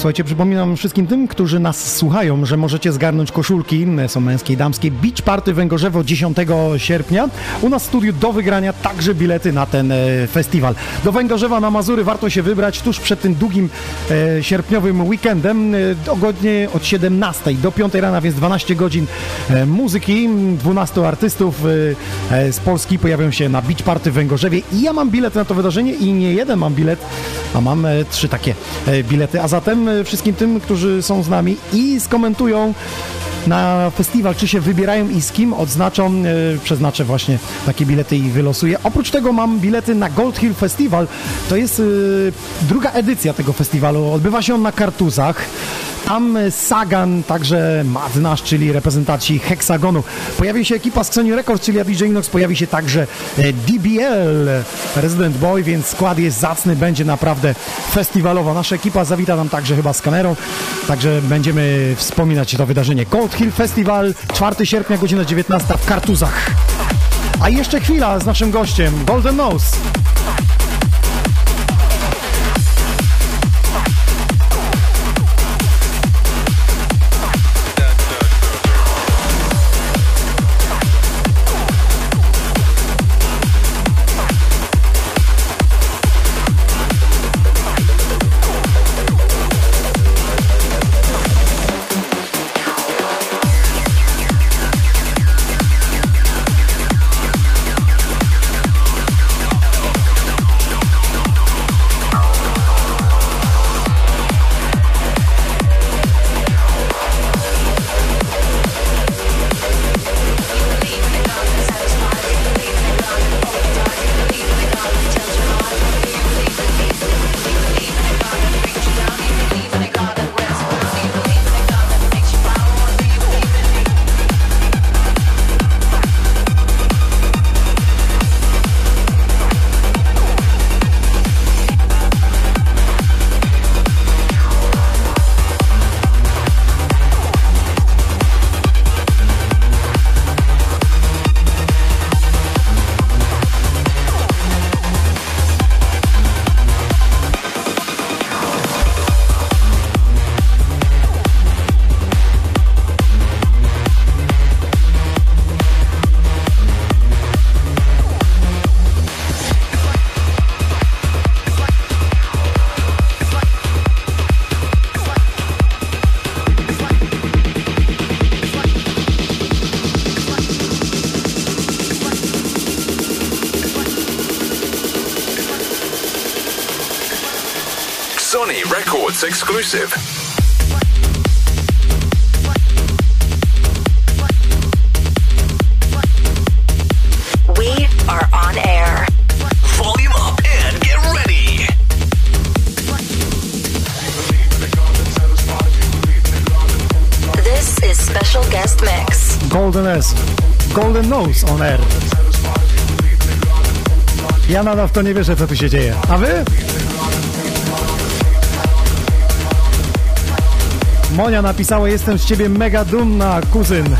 Słuchajcie, przypominam wszystkim tym, którzy nas słuchają, że możecie zgarnąć koszulki, są męskie i damskie, Beach Party Węgorzewo 10 sierpnia. U nas w studiu do wygrania także bilety na ten e, festiwal. Do Węgorzewa na Mazury warto się wybrać tuż przed tym długim e, sierpniowym weekendem, e, dogodnie od 17 do 5 rana, więc 12 godzin e, muzyki, 12 artystów e, e, z Polski pojawią się na Beach Party Węgorzewie i ja mam bilet na to wydarzenie i nie jeden mam bilet, a mam e, trzy takie bilety. A zatem wszystkim tym, którzy są z nami i skomentują na festiwal, czy się wybierają i z kim odznaczą, e, przeznaczę właśnie takie bilety i wylosuję. Oprócz tego mam bilety na Gold Hill Festival. To jest e, druga edycja tego festiwalu. Odbywa się on na Kartuzach. Tam e, Sagan, także Madnasz, czyli reprezentanci Hexagonu. Pojawi się ekipa z Sony Records, czyli DJ Inox. Pojawi się także DBL, Resident Boy, więc skład jest zacny, będzie naprawdę festiwalowo. Nasza ekipa zawita nam także chyba z kamerą, także będziemy wspominać to wydarzenie. Gold Hill Festival, 4 sierpnia, godzina 19 w Kartuzach. A jeszcze chwila z naszym gościem, Golden Nose. Exclusive. We are on air. Volume up and get ready. This is special guest mix. Golden S, Golden Nose on air. Ja nadal w to nie wierzę, co tu się dzieje. A wy? Monia napisała, jestem z ciebie mega dumna, kuzyn.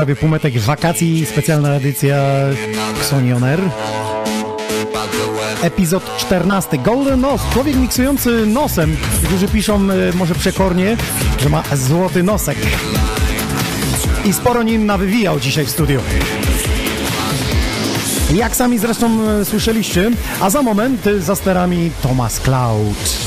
Prawie półmetek wakacji, specjalna edycja Sony On Air. Epizod 14. Golden Nos. Człowiek miksujący nosem. Niektórzy piszą e, może przekornie, że ma złoty nosek. I sporo nim nawywijał dzisiaj w studiu. Jak sami zresztą e, słyszeliście, a za moment e, za sterami Thomas Cloud.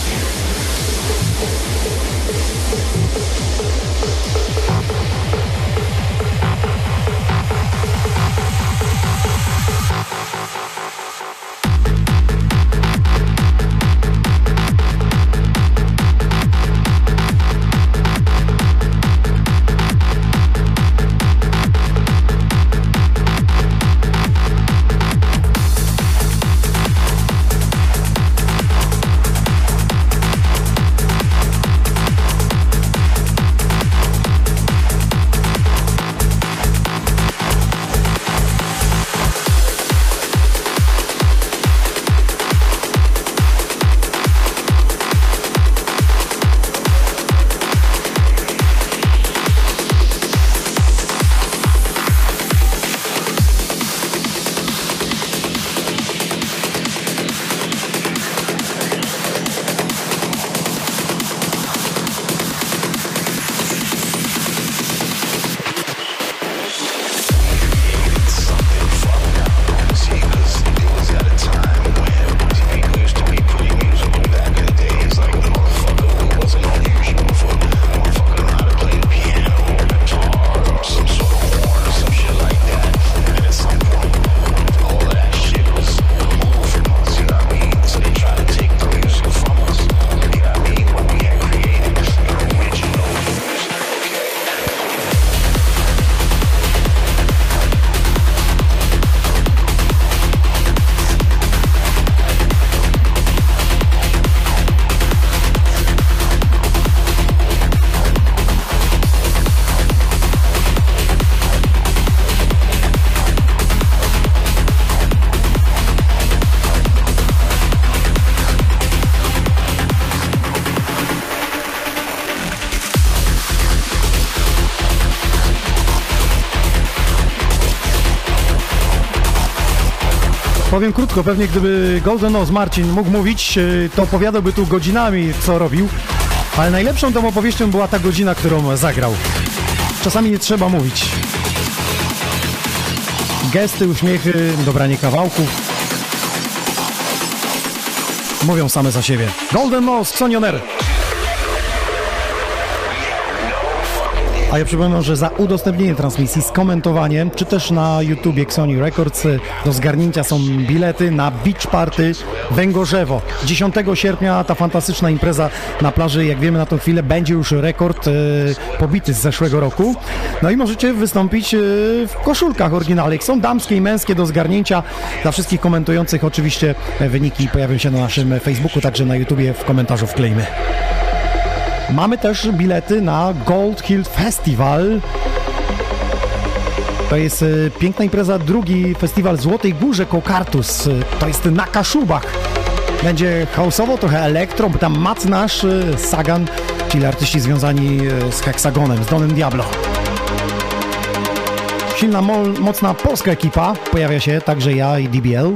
Powiem krótko, pewnie gdyby Golden Nose Marcin mógł mówić, e, to opowiadałby tu godzinami, co robił, ale najlepszą tą opowieścią była ta godzina, którą zagrał. Czasami nie trzeba mówić. Gesty, uśmiechy, dobranie kawałków mówią same za siebie. Golden Nose, Sonioner. A ja przypominam, że za udostępnienie transmisji z komentowaniem, czy też na YouTubie Sony Records y, do zgarnięcia są bilety na Beach Party Węgorzewo. 10 sierpnia ta fantastyczna impreza na plaży, jak wiemy na tą chwilę, będzie już rekord y, pobity z zeszłego roku. No i możecie wystąpić y, w koszulkach oryginalnych. Są damskie i męskie do zgarnięcia. Dla wszystkich komentujących oczywiście e, wyniki pojawią się na naszym Facebooku, także na YouTubie w komentarzu wklejmy. Mamy też bilety na Gold Hill Festival. To jest e, piękna impreza, drugi festiwal Złotej Górze Kokartus. To jest na Kaszubach. Będzie houseowo, trochę elektro, bo tam Mac nasz, e, Sagan, czyli artyści związani e, z Hexagonem, z Donem Diablo. Silna, mo- mocna polska ekipa, pojawia się także ja i DBL.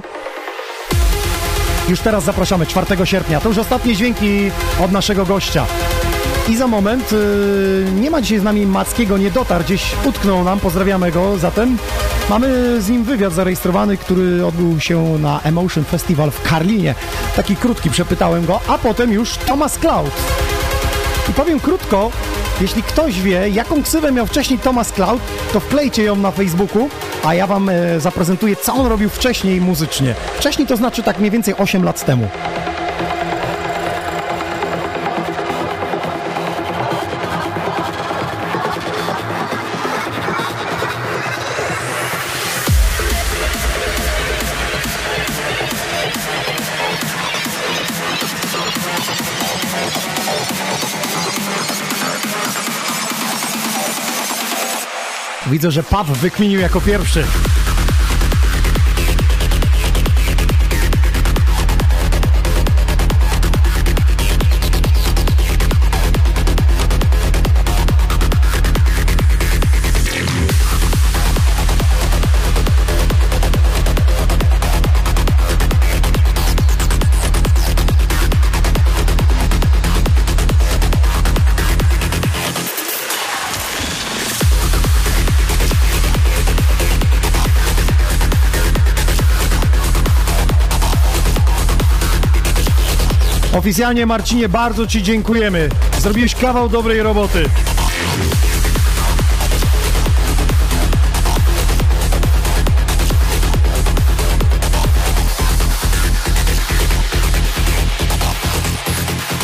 Już teraz zapraszamy, 4 sierpnia. To już ostatnie dźwięki od naszego gościa. I za moment yy, nie ma dzisiaj z nami Mackiego, nie dotarł, gdzieś utknął nam, pozdrawiamy go. Zatem mamy z nim wywiad zarejestrowany, który odbył się na Emotion Festival w Karlinie. Taki krótki, przepytałem go, a potem już Thomas Cloud. I powiem krótko, jeśli ktoś wie, jaką ksywę miał wcześniej Thomas Cloud, to wklejcie ją na Facebooku, a ja wam e, zaprezentuję, co on robił wcześniej muzycznie. Wcześniej to znaczy tak mniej więcej 8 lat temu. Widzę, że Paw wykminił jako pierwszy. Oficjalnie Marcinie bardzo Ci dziękujemy. Zrobiłeś kawał dobrej roboty.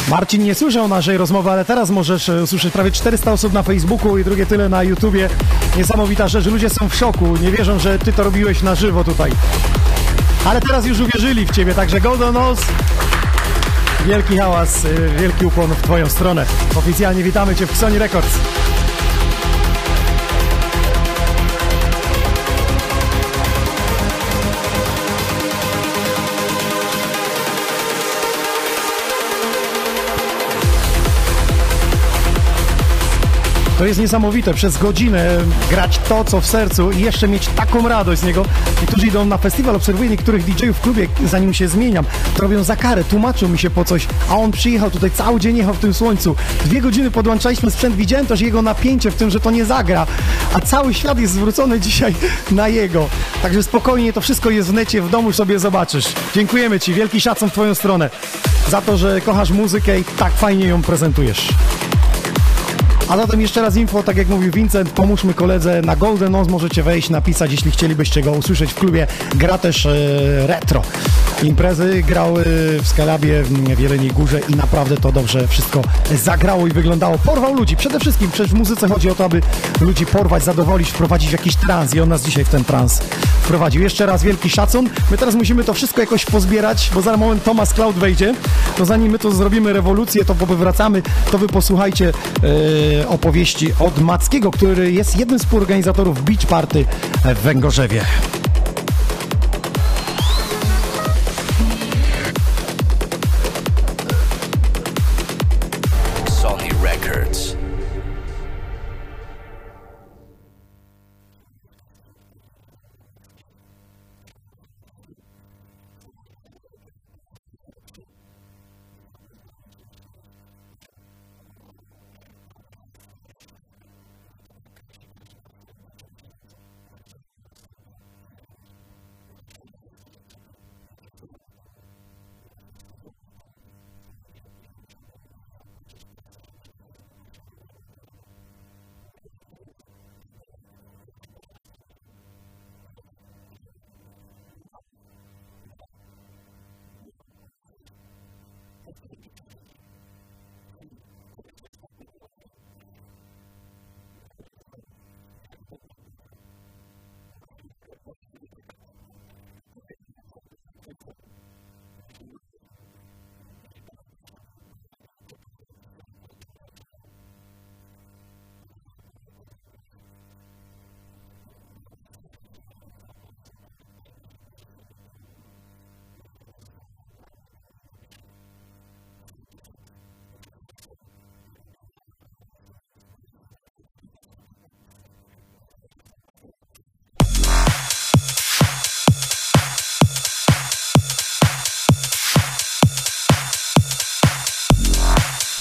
Marcin nie słyszał naszej rozmowy, ale teraz możesz e, usłyszeć prawie 400 osób na Facebooku i drugie tyle na YouTubie. Niesamowita rzecz, ludzie są w szoku, nie wierzą, że ty to robiłeś na żywo tutaj. Ale teraz już uwierzyli w ciebie, także Golden Nose, wielki hałas, y, wielki ukłon w twoją stronę. Oficjalnie witamy cię w Sony Records. To jest niesamowite, przez godzinę grać to, co w sercu i jeszcze mieć taką radość z niego. Niektórzy idą na festiwal, obserwuję niektórych DJ-ów w klubie, zanim się zmieniam, to robią za karę, tłumaczą mi się po coś, a on przyjechał tutaj, cały dzień jechał w tym słońcu. Dwie godziny podłączaliśmy sprzęt, widziałem też jego napięcie w tym, że to nie zagra, a cały świat jest zwrócony dzisiaj na jego. Także spokojnie, to wszystko jest w necie, w domu sobie zobaczysz. Dziękujemy Ci, wielki szacun w Twoją stronę za to, że kochasz muzykę i tak fajnie ją prezentujesz. A zatem jeszcze raz info, tak jak mówił Vincent, pomóżmy koledze na Golden Nose, możecie wejść, napisać, jeśli chcielibyście go usłyszeć w klubie. Gra też e, retro. Imprezy grały w Skalabie w Jeleniej Górze i naprawdę to dobrze wszystko zagrało i wyglądało. Porwał ludzi, przede wszystkim przecież w muzyce chodzi o to, aby ludzi porwać, zadowolić, wprowadzić w jakiś trans i on nas dzisiaj w ten trans wprowadził. Jeszcze raz wielki szacun. My teraz musimy to wszystko jakoś pozbierać, bo za moment Thomas Cloud wejdzie. To zanim my to zrobimy rewolucję, to powywracamy, to wy posłuchajcie e, opowieści od Mackiego, który jest jednym z współorganizatorów Beach Party w Węgorzewie.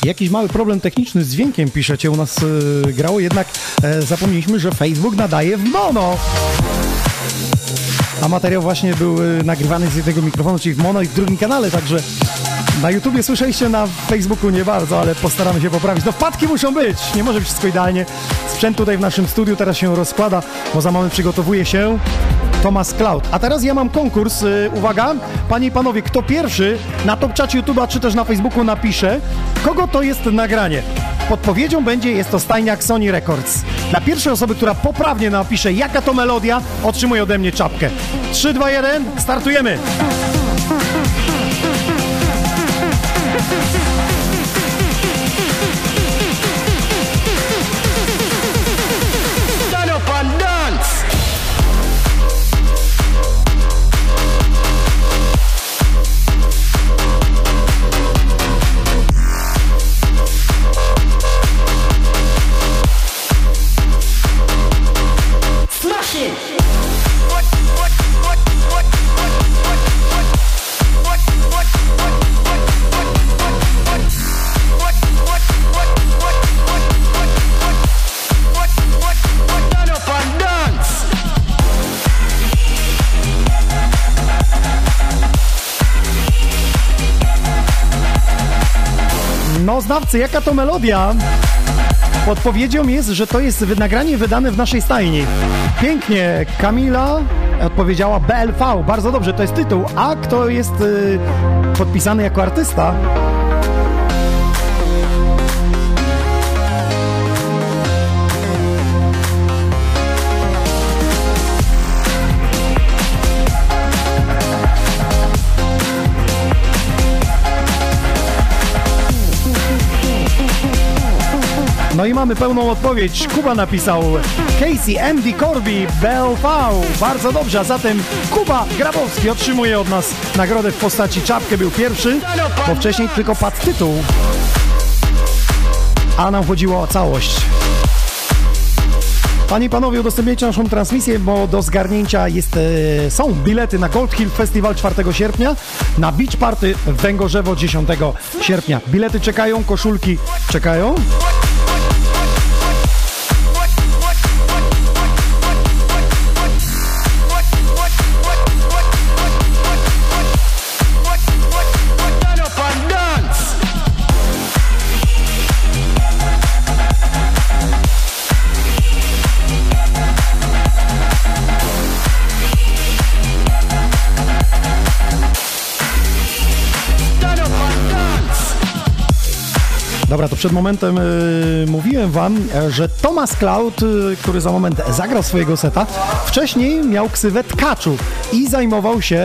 Jakiś mały problem techniczny z dźwiękiem, piszecie, u nas e, grało, jednak e, zapomnieliśmy, że Facebook nadaje w mono. A materiał właśnie był e, nagrywany z jednego mikrofonu, czyli w mono i w drugim kanale, także na YouTubie słyszeliście, na Facebooku nie bardzo, ale postaramy się poprawić. No wpadki muszą być, nie może być wszystko idealnie. Sprzęt tutaj w naszym studiu teraz się rozkłada, bo za moment przygotowuje się Thomas Cloud. A teraz ja mam konkurs. Y, uwaga, panie i panowie, kto pierwszy na top czacie YouTube'a czy też na Facebooku napisze, kogo to jest nagranie. Podpowiedzią będzie, jest to stajniak Sony Records. Dla pierwszej osoby, która poprawnie napisze, jaka to melodia, otrzymuje ode mnie czapkę. 3, 2, 1, startujemy! Znawcy, jaka to melodia? Podpowiedzią jest, że to jest nagranie wydane w naszej stajni. Pięknie, Kamila odpowiedziała BLV, bardzo dobrze, to jest tytuł. A kto jest y, podpisany jako artysta? No i mamy pełną odpowiedź. Kuba napisał Casey, MD Corby, BLV. Bardzo dobrze, a zatem Kuba Grabowski otrzymuje od nas nagrodę w postaci czapkę. Był pierwszy, bo wcześniej tylko padł tytuł. A nam chodziło o całość. Panie i panowie, udostępniajcie naszą transmisję, bo do zgarnięcia jest, e, są bilety na Gold Hill Festival 4 sierpnia, na Beach Party w Węgorzewo 10 sierpnia. Bilety czekają, koszulki czekają. Dobra, to przed momentem y, mówiłem wam, e, że Thomas Cloud, y, który za moment zagrał swojego seta, wcześniej miał ksywę Tkaczu i zajmował się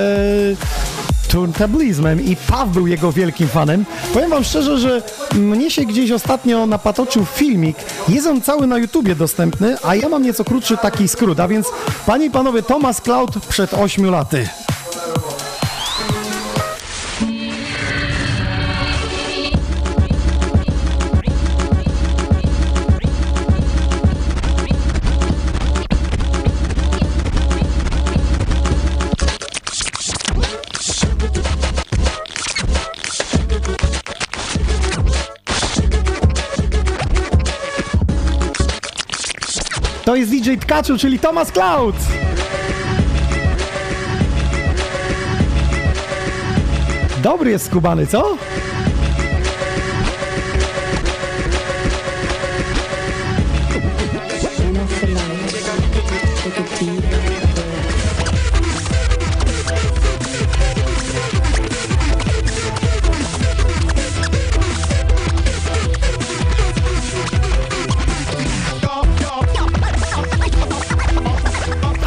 turntablizmem i Paw był jego wielkim fanem. Powiem wam szczerze, że mnie się gdzieś ostatnio napatoczył filmik. Jest on cały na YouTubie dostępny, a ja mam nieco krótszy taki skrót, a więc panie i panowie, Thomas Cloud przed 8 laty. Jest DJ Tkaczu, czyli Thomas Cloud. Dobry jest skubany, co?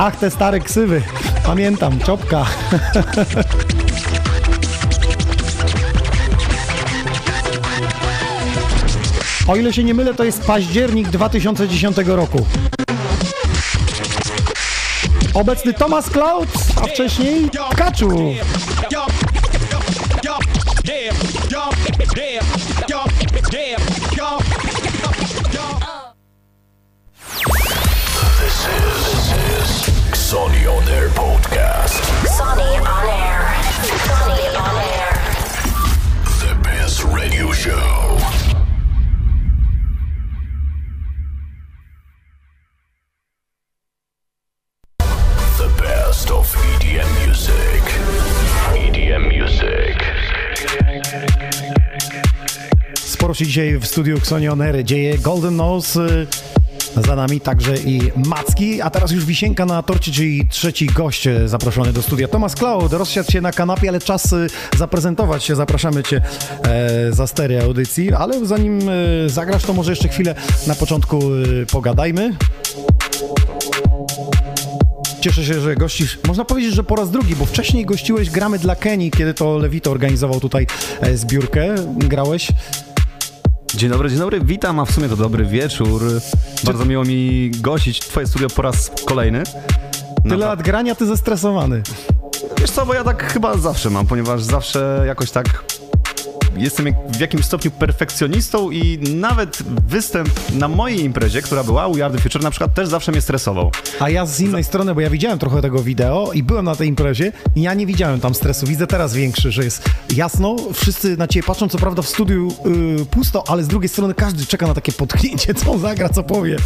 Ach, te stare ksywy. Pamiętam, czopka. O ile się nie mylę, to jest październik 2010 roku. Obecny Thomas Cloud, a wcześniej Kaczu. Dzisiaj w studiu Xonionery dzieje. Golden Nose y, za nami, także i Macki, a teraz już wisienka na torcie, czyli trzeci gość y, zaproszony do studia. Thomas Cloud, rozsiadł się na kanapie, ale czas y, zaprezentować się. Zapraszamy Cię e, za stery audycji, ale zanim e, zagrasz, to może jeszcze chwilę na początku e, pogadajmy. Cieszę się, że gościsz. Można powiedzieć, że po raz drugi, bo wcześniej gościłeś gramy dla Kenii, kiedy to Lewito organizował tutaj e, zbiórkę. Grałeś. Dzień dobry, dzień dobry, witam, a w sumie to dobry wieczór. Bardzo miło mi gościć Twoje studio po raz kolejny. Tyle Napra- lat grania, ty zestresowany. Wiesz co, bo ja tak chyba zawsze mam, ponieważ zawsze jakoś tak jestem w jakimś stopniu perfekcjonistą i nawet występ na mojej imprezie, która była u Yard Future na przykład też zawsze mnie stresował. A ja z innej strony, bo ja widziałem trochę tego wideo i byłem na tej imprezie i ja nie widziałem tam stresu. Widzę teraz większy, że jest jasno, wszyscy na ciebie patrzą, co prawda w studiu y, pusto, ale z drugiej strony każdy czeka na takie potknięcie, co on zagra, co powie.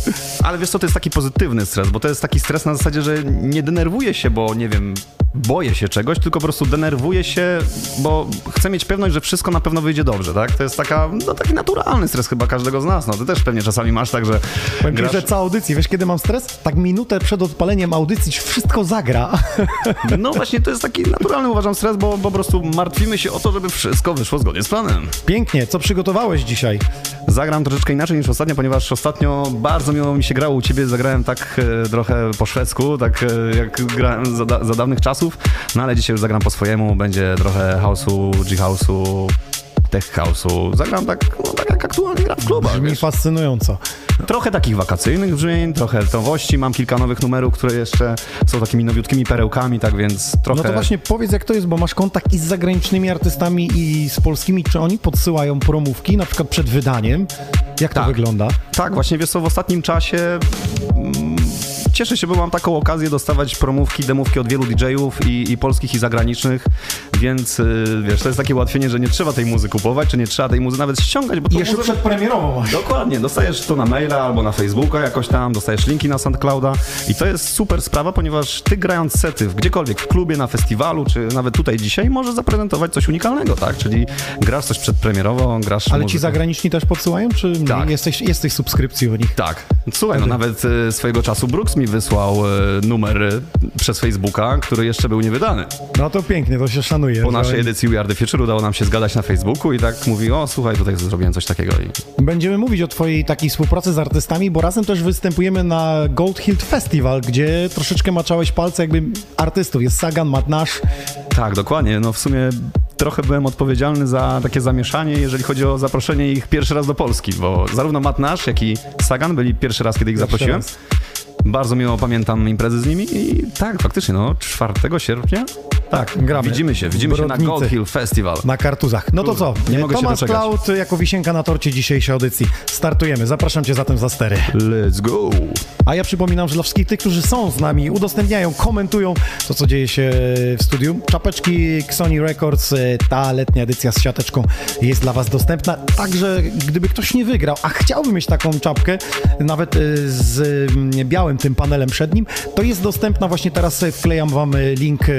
Ale wiesz co, to jest taki pozytywny stres, bo to jest taki stres na zasadzie, że nie denerwuję się, bo nie wiem, boję się czegoś, tylko po prostu denerwuję się, bo chcę mieć pewność, że wszystko na pewno wyjdzie dobrze, tak? To jest taka, no, taki naturalny stres chyba każdego z nas. No, ty też pewnie czasami masz tak, że Powiem grasz... że cała audycja, wiesz kiedy mam stres? Tak minutę przed odpaleniem audycji wszystko zagra. No właśnie, to jest taki naturalny, uważam, stres, bo po prostu martwimy się o to, żeby wszystko wyszło zgodnie z planem. Pięknie, co przygotowałeś dzisiaj? Zagram troszeczkę inaczej niż ostatnio, ponieważ ostatnio bardzo miło mi się grało u ciebie, zagrałem tak e, trochę po szwedzku, tak e, jak grałem za, za dawnych czasów, no ale dzisiaj już zagram po swojemu, będzie trochę house'u, G-house'u, tech house'u, zagram tak, no, tak jak aktualnie gram w klubach, Brzmi wiesz. fascynująco. Trochę takich wakacyjnych brzmień, trochę nowości, mam kilka nowych numerów, które jeszcze są takimi nowiutkimi perełkami, tak więc trochę... No to właśnie powiedz jak to jest, bo masz kontakt i z zagranicznymi artystami i z polskimi, czy oni podsyłają promówki, na przykład przed wydaniem? Jak to Tak. wygląda? Tak, właśnie wiesz co, w ostatnim czasie mm, cieszę się, bo mam taką okazję dostawać promówki, demówki od wielu DJ-ów i, i polskich i zagranicznych, więc y, wiesz, to jest takie ułatwienie, że nie trzeba tej muzy kupować, czy nie trzeba tej muzy nawet ściągać, bo to Jeszcze muzy- przedpremierowo masz. Dokładnie, dostajesz to na maila albo na Facebooka jakoś tam, dostajesz linki na SoundClouda i to jest super sprawa, ponieważ ty grając sety gdziekolwiek, w klubie, na festiwalu, czy nawet tutaj dzisiaj, możesz zaprezentować coś unikalnego, tak? Czyli grasz coś przedpremierowo, grasz Ale ci muzykę. zagraniczni też podsyłają, czy Tak. jesteś, jesteś subskrypcji u nich? Tak. Słuchaj, no nawet e, swojego czasu Brooks mi wysłał e, numer przez Facebooka, który jeszcze był niewydany. No to pięknie, to się szanuje. Po że naszej edycji We Are The Future udało nam się zgadać na Facebooku i tak mówi, o słuchaj, tutaj zrobiłem coś takiego i Będziemy mówić o twojej takiej współpracy z artystami, bo razem też występujemy na Gold Hill Festival, gdzie troszeczkę maczałeś palce jakby artystów. Jest Sagan, Matt Nash. Tak, dokładnie. No w sumie trochę byłem odpowiedzialny za takie zamieszanie, jeżeli chodzi o zaproszenie ich pierwszy raz do Polski, bo zarówno Matt Nash, jak i Sagan byli pierwszy raz, kiedy ich Pierwszy zaprosiłem. raz. Bardzo miło pamiętam imprezy z nimi i tak, faktycznie, no 4 sierpnia Tak, gramy. widzimy się, widzimy się na Brodnicy. Gold Hill Festival. Na kartuzach. No to co? nie mogę się Tomasz doczekać. Cloud jako wisienka na torcie dzisiejszej audycji. Startujemy. Zapraszam cię zatem za stery. Let's go! A ja przypominam, że dla wszystkich tych, którzy są z nami, udostępniają, komentują to, co dzieje się w studiu. Czapeczki Sony Records, e, ta letnia edycja z siateczką jest dla Was dostępna. Także gdyby ktoś nie wygrał, a chciałby mieć taką czapkę, nawet e, z mm, białym tym panelem przed nim, to jest dostępna właśnie teraz. e, Wklejam Wam link e,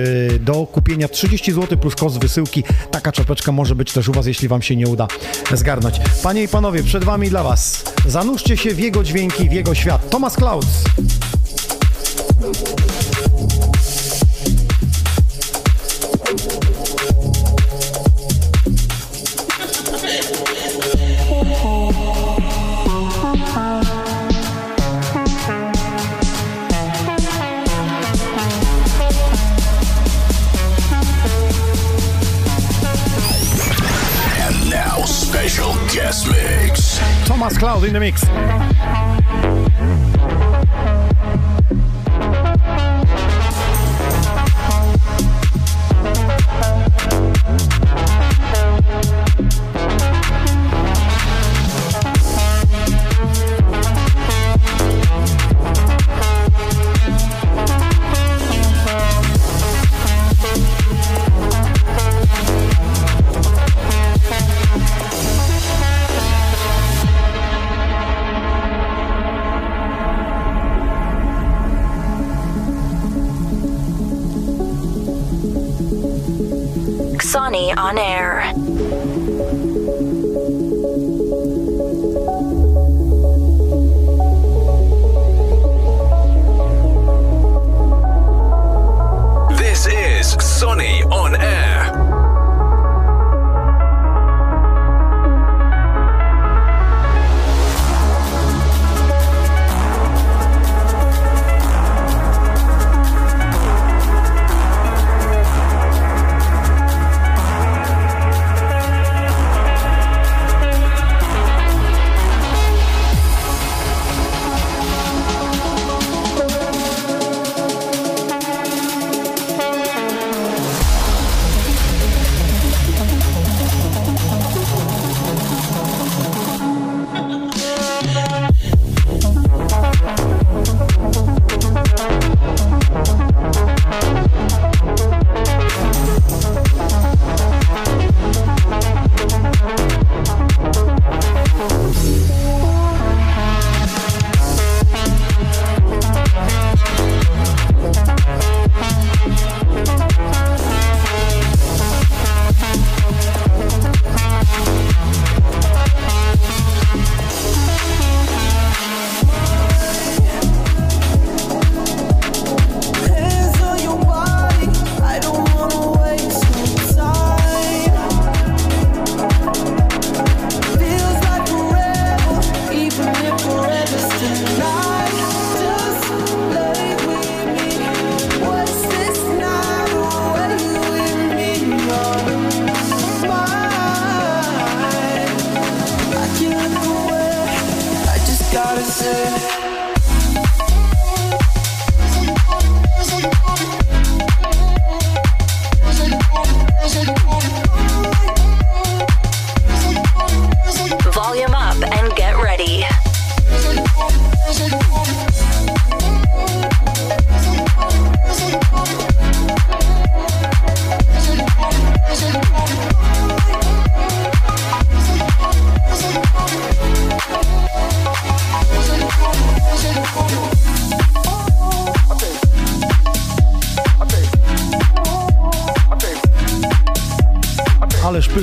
do kupienia 30 zł plus koszt wysyłki. Taka czapeczka może być też u Was, jeśli Wam się nie uda zgarnąć. Panie i Panowie, przed Wami dla Was. Zanurzcie się w jego dźwięki, w jego świat. Thomas Clouds. Thomas Cloud in the mix. On air.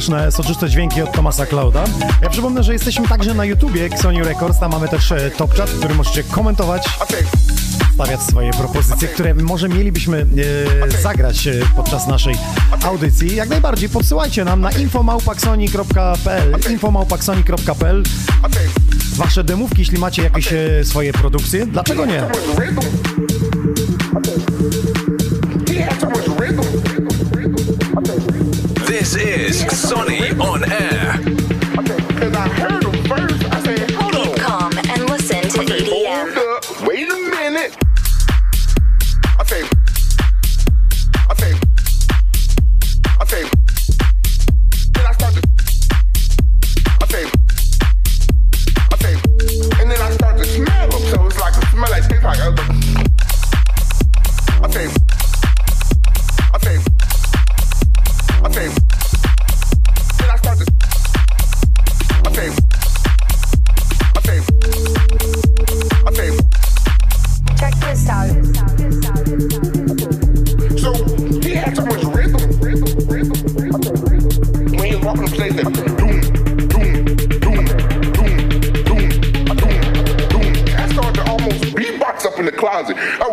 Pyszne, soczyste dźwięki od Tomasa Clouda. Ja przypomnę, że jesteśmy także na YouTubie Xoni Records, tam mamy też e, top chat, w którym możecie komentować, stawiać swoje propozycje, które może mielibyśmy e, zagrać e, podczas naszej audycji. Jak najbardziej podsyłajcie nam na infomałpaksoni.pl infomałpaksoni.pl Wasze demówki, jeśli macie jakieś e, swoje produkcje, dlaczego nie?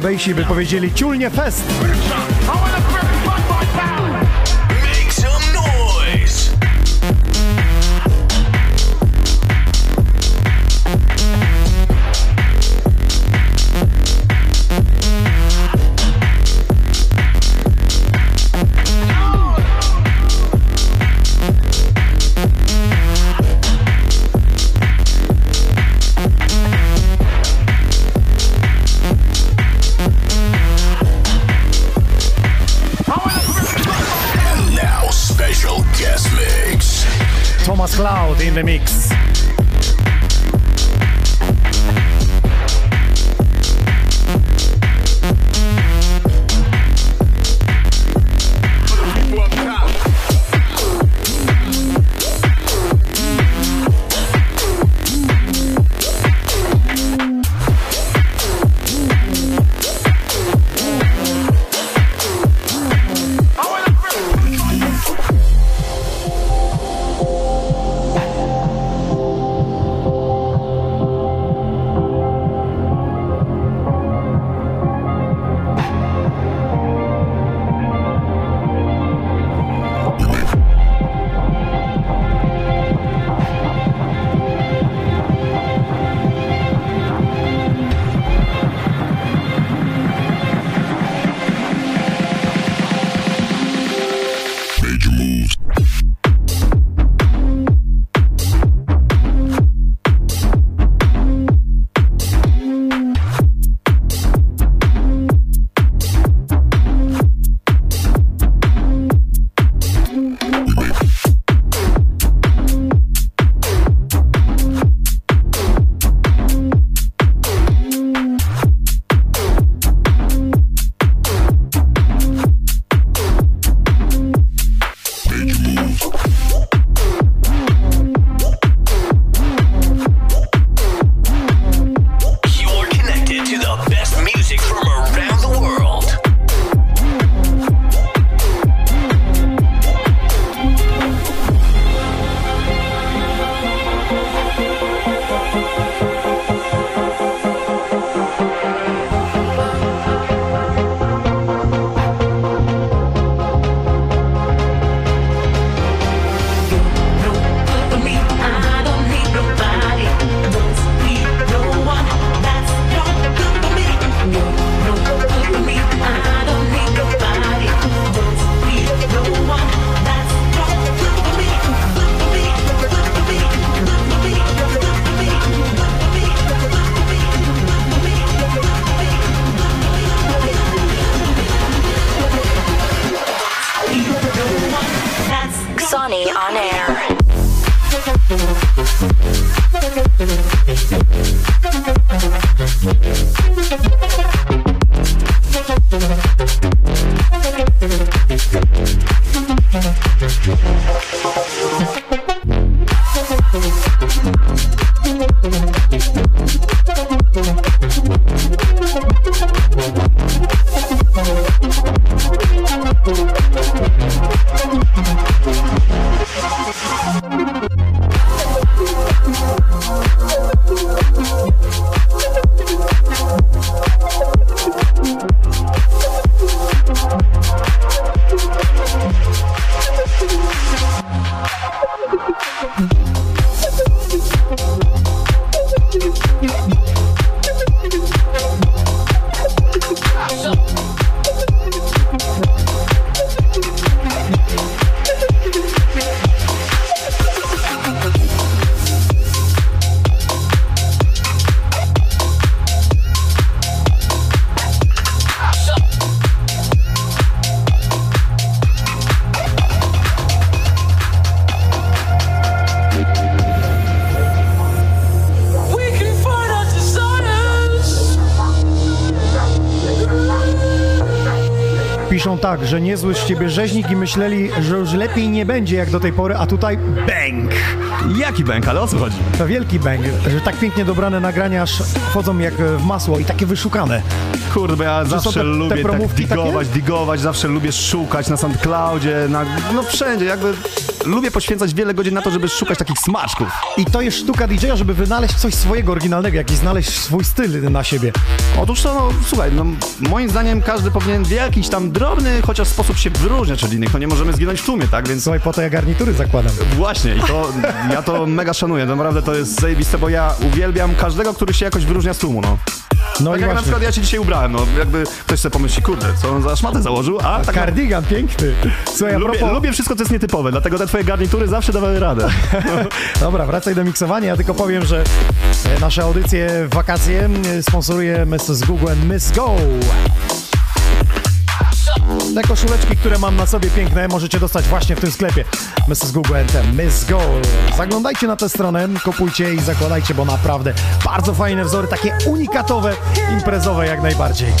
klabejsi by powiedzieli ciulnie fest. Tak, że niezły z ciebie rzeźnik i myśleli, że już lepiej nie będzie jak do tej pory, a tutaj bang! Jaki bęk, ale o co chodzi? To wielki bang, że tak pięknie dobrane nagrania aż wchodzą jak w masło i takie wyszukane. Kurde, ja zawsze te- te lubię tak promówki takie? digować, digować, zawsze lubię szukać na SoundCloudzie, na, no wszędzie, jakby lubię poświęcać wiele godzin na to, żeby szukać takich smaczków. I to jest sztuka DJ-a, żeby wynaleźć coś swojego, oryginalnego, jakiś znaleźć swój styl na siebie. Otóż to, no słuchaj, no moim zdaniem każdy powinien w jakiś tam drobny chociaż sposób się wyróżniać od innych, no nie możemy zginąć w tłumie, tak, więc Słuchaj, po to ja garnitury zakładam. Właśnie, i to ja to mega szanuję. Naprawdę to jest zajebiste, bo ja uwielbiam każdego, który się jakoś wyróżnia z tłumu, no. No Tak i jak na właśnie. przykład ja się dzisiaj ubrałem, no jakby ktoś sobie pomyśli, kurde, co on za szmatę założył, a tak Kardigan piękny. Słuchaj, a lubię, propos... lubię wszystko, co jest nietypowe, dlatego te twoje garnitury zawsze dawały radę. Dobra, wracaj do miksowania. Ja tylko powiem, że e, nasze audycje w wakacje e, sponsoruje Mrs. Google and Miss Go. Te koszuleczki, które mam na sobie piękne, możecie dostać właśnie w tym sklepie Mrs. Google and Miss Go. Zaglądajcie na tę stronę, kupujcie i zakładajcie, bo naprawdę bardzo fajne wzory, takie unikatowe, imprezowe jak najbardziej.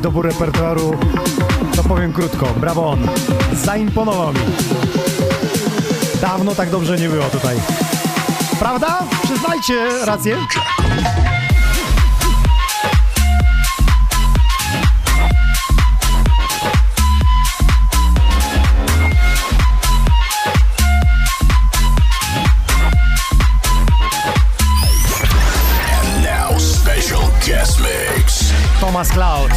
Dobór repertuaru, to powiem krótko, brawo on. Zaimponował mi. Dawno tak dobrze nie było tutaj. Prawda? Przyznajcie rację. Thomas Cloud.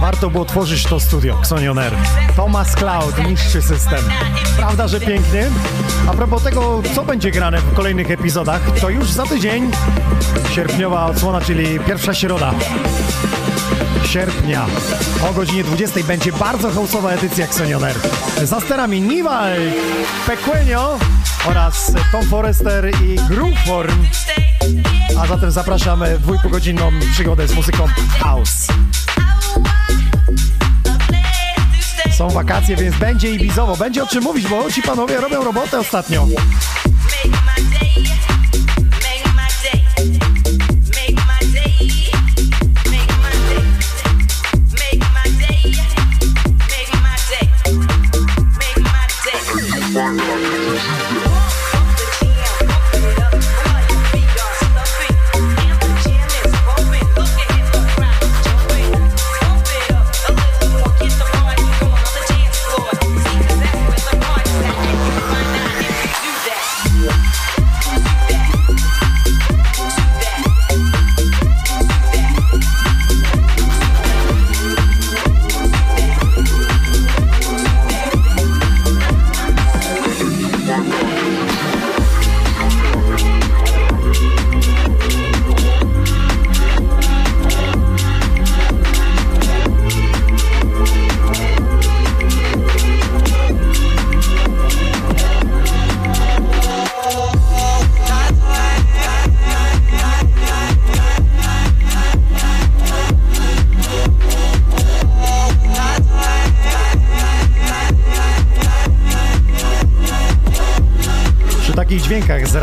Warto było tworzyć to studio Xonion Air. Thomas Cloud niszczy system. Prawda, że pięknie? A propos tego, co będzie grane w kolejnych epizodach, to już za tydzień sierpniowa odsłona, czyli pierwsza środa sierpnia o godzinie 20 będzie bardzo hausowa edycja Xonion Air. Za sterami Nival, Pequenio oraz Tom Forrester i Grooveform. A zatem zapraszamy w dwójpogodzinną przygodę z muzyką house. Są wakacje, więc będzie i bizowo. Będzie o czym mówić, bo ci panowie robią robotę ostatnio.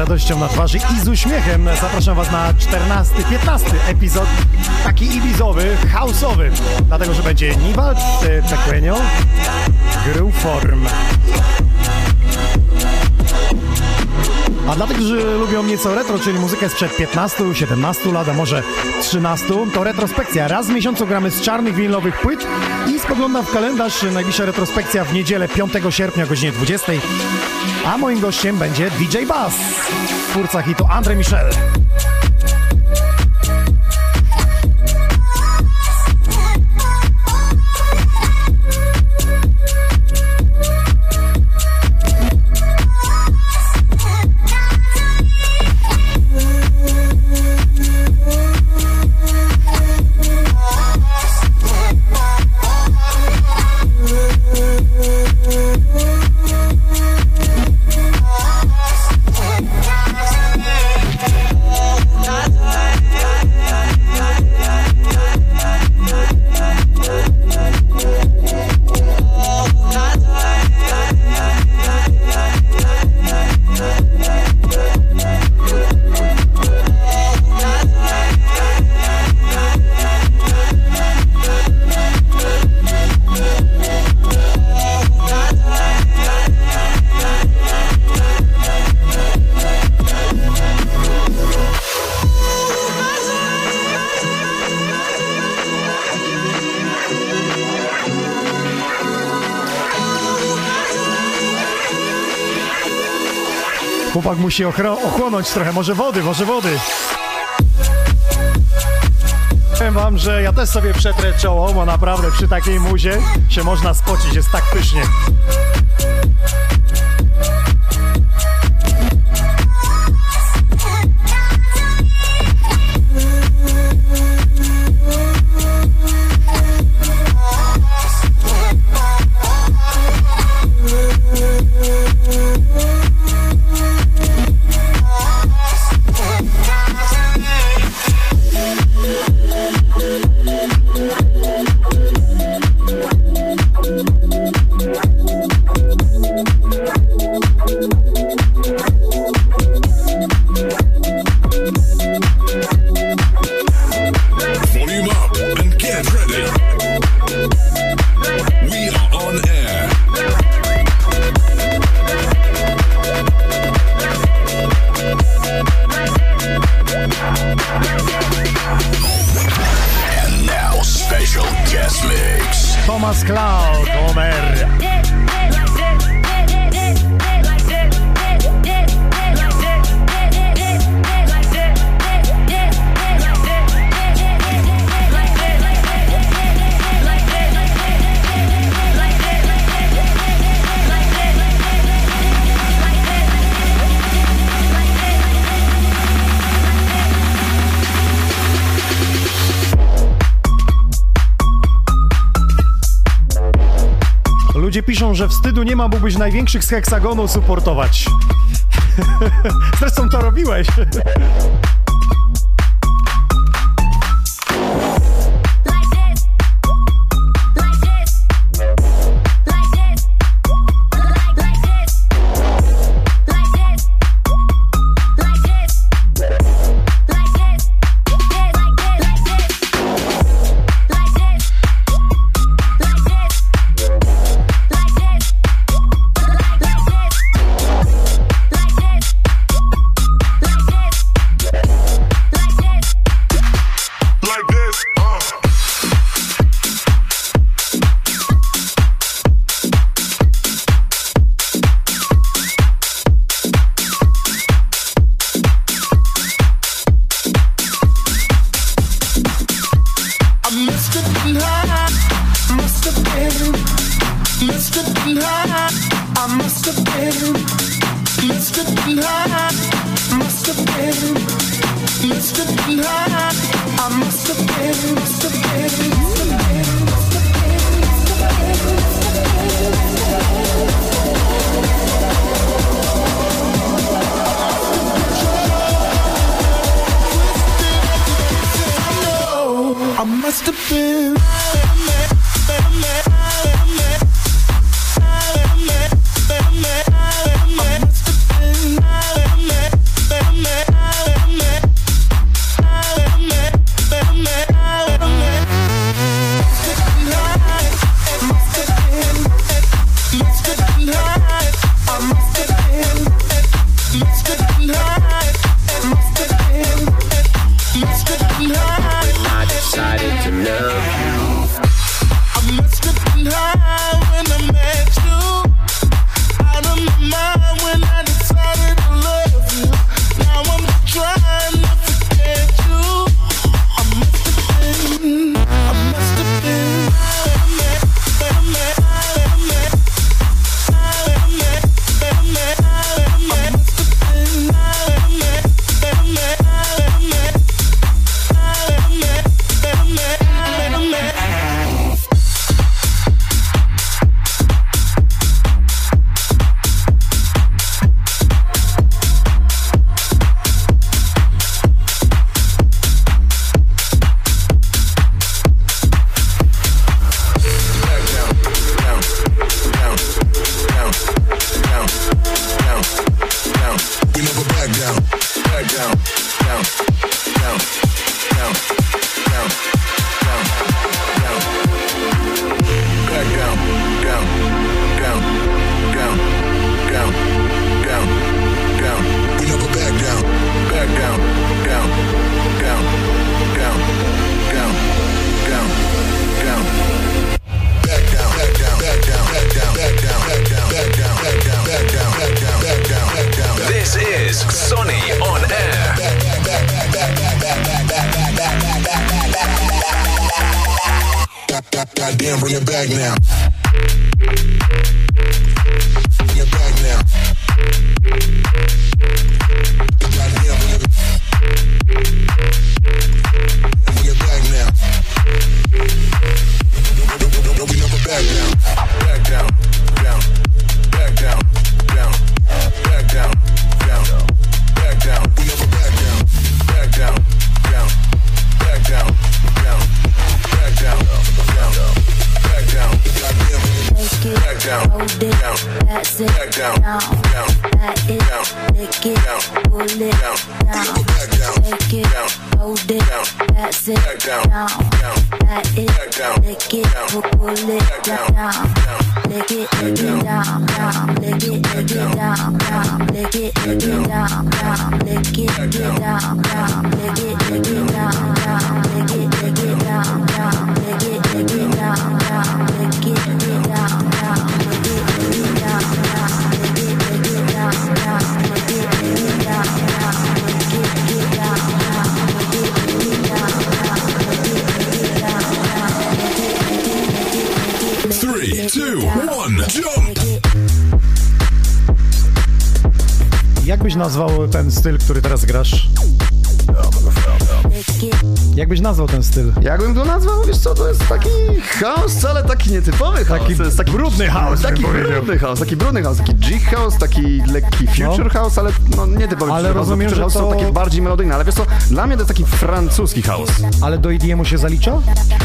radością na twarzy i z uśmiechem zapraszam Was na 14, 15 epizod taki ibizowy, houseowy, dlatego, że będzie Niwald, y, Pequenio, Gruform. A dla tych, którzy lubią nieco retro, czyli muzykę sprzed 15, 17 lat, a może 13, to retrospekcja. Raz w miesiącu gramy z czarnych winylowych płyt i spoglądam w kalendarz. Najbliższa retrospekcja w niedzielę 5 sierpnia o godzinie 20 a moim gościem będzie DJ Bass, twórca hitu André Michel. Tak musi ochłonąć trochę. Może wody, może wody. Powiem wam, że ja też sobie przetrę czoło, bo naprawdę przy takiej muzie się można spocić, jest tak pysznie. Nie ma, mógłbyś największych z heksagonu supportować. Zresztą to robiłeś. Styl? Jakbym to nazwał, wiesz co, to jest taki chaos, ale taki nietypowy chaos. Taki to jest taki brudny chaos, Taki brudny chaos, taki brudny chaos, taki G house, taki lekki future No. house, ale no nietypowy Ale future rozumiem, house. Future house to- są takie bardziej melodyjne, ale wiesz co, dla mnie to jest taki francuski chaos. Ale do EDM-u się zalicza?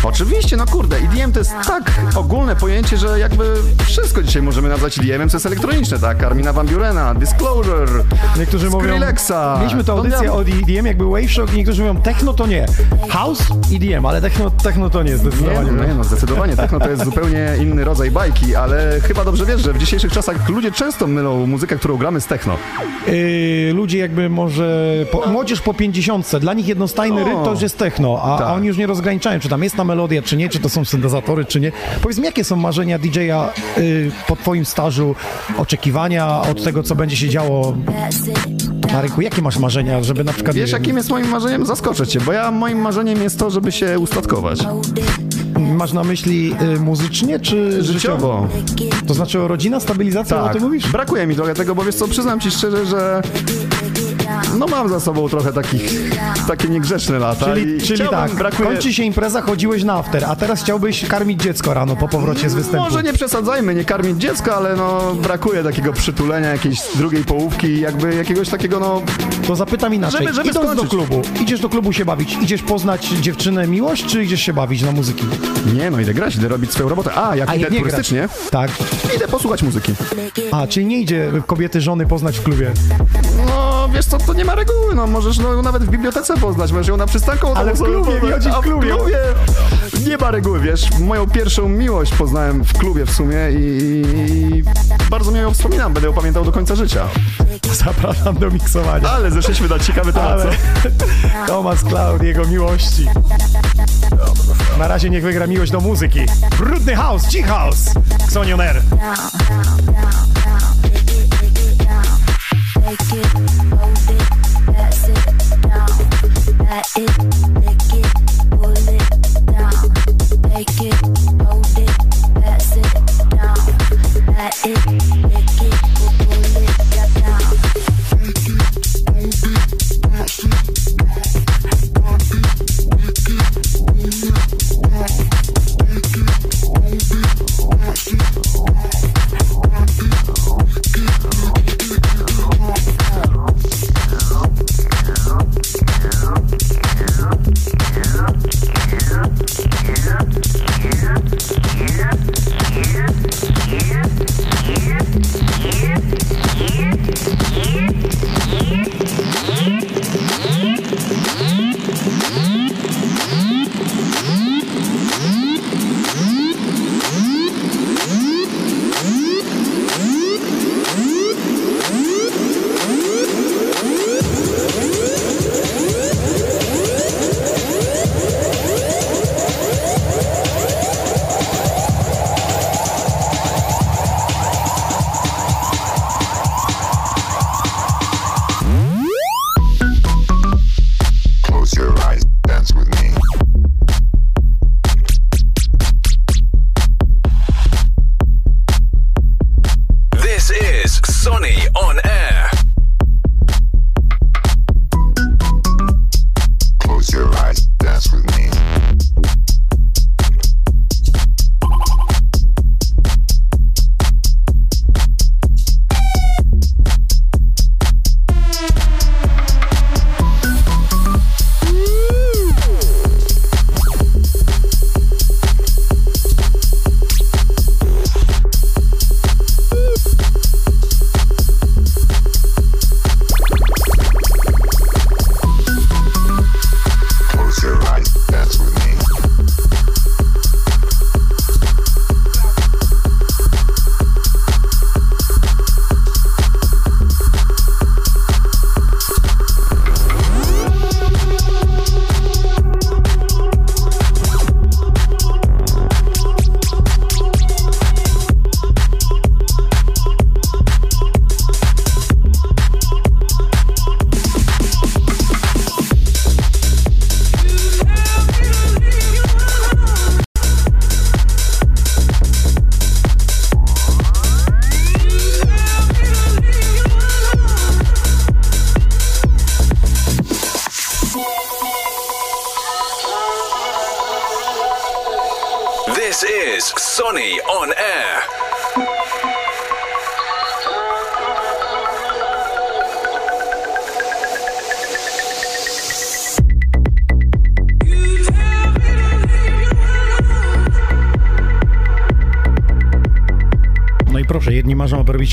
Oczywiście, no kurde, EDM to jest tak ogólne pojęcie, że jakby wszystko dzisiaj możemy nazwać EDM-em, co jest elektroniczne, tak? Armina Van Burena, Disclosure, Niektórzy mówią... Skrillexa. Mieliśmy tę No, audycję od EDM, jakby Wave Shock i niektórzy mówią techno to nie. House EDM, ale techno, techno to nie Nie, zdecydowanie. no, nie, no zdecydowanie, techno to jest zupełnie inny rodzaj bajki, ale chyba dobrze wiesz, że w dzisiejszych czasach ludzie często mylą muzykę, którą gramy z techno. Yy, ludzie jakby może, po, młodzież po 50, dla nich jednostajny O. rytm to już jest techno, a, Tak. a oni już nie rozgraniczają, czy tam jest ta melodia, czy nie, czy to są syntezatory, czy nie. Powiedz mi, jakie są marzenia DJ-a yy, po twoim stażu, oczekiwania od tego, co będzie się działo Rynku? Jakie masz marzenia, żeby na przykład... Wiesz, jakim jest moim marzeniem? Zaskoczę cię, bo ja moim marzeniem jest to, żeby się ustatkować. Masz na myśli y, muzycznie, czy Życiowo. To znaczy o rodzina, stabilizacja, o Tak, tym mówisz? brakuje mi trochę tego, bo wiesz co, przyznam ci szczerze, że. No mam za sobą trochę takich, takie niegrzeczne lata Czyli, i czyli tak, brakuje... kończy się impreza, chodziłeś na after, a teraz chciałbyś karmić dziecko rano po powrocie z występu. Może nie przesadzajmy, nie karmić dziecka, ale no brakuje takiego przytulenia, jakiejś drugiej połówki, jakby jakiegoś takiego no... To zapytam inaczej. Żeby- żeby Idąc do skończyć. klubu, idziesz do klubu się bawić, idziesz poznać dziewczynę miłość, czy idziesz się bawić na muzyki? Nie no, idę grać, idę robić swoją robotę. A, jak A idę turystycznie, grać? Tak. idę posłuchać muzyki. A, czyli nie idzie kobiety, żony poznać w klubie. No, wiesz co, to nie ma reguły, no możesz no, nawet w bibliotece poznać, możesz ją na przystanku Ale w klubie, chodzi w A klubie. nie ma reguły, wiesz, moją pierwszą miłość poznałem w klubie w sumie i, i bardzo mi ją wspominam, będę ją pamiętał do końca życia. Zapraszam do miksowania. Ale zeszliśmy na ciekawy temat, Ale co? Thomas Cloud, jego miłości. Na razie niech wygra miłość do muzyki. Brudny house, G house. Xonion Air. Take it, hold it, pass it down. Pat it,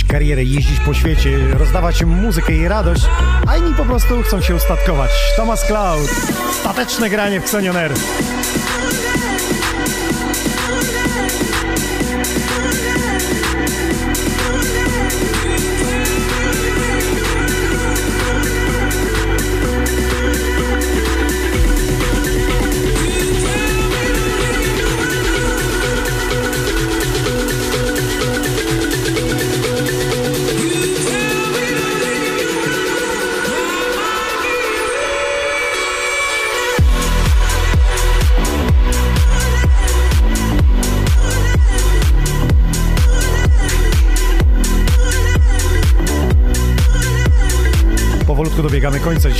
karierę, jeździć po świecie, rozdawać muzykę i radość, a inni po prostu chcą się ustatkować. Thomas Cloud, stateczne granie w Xenioner. Powolutku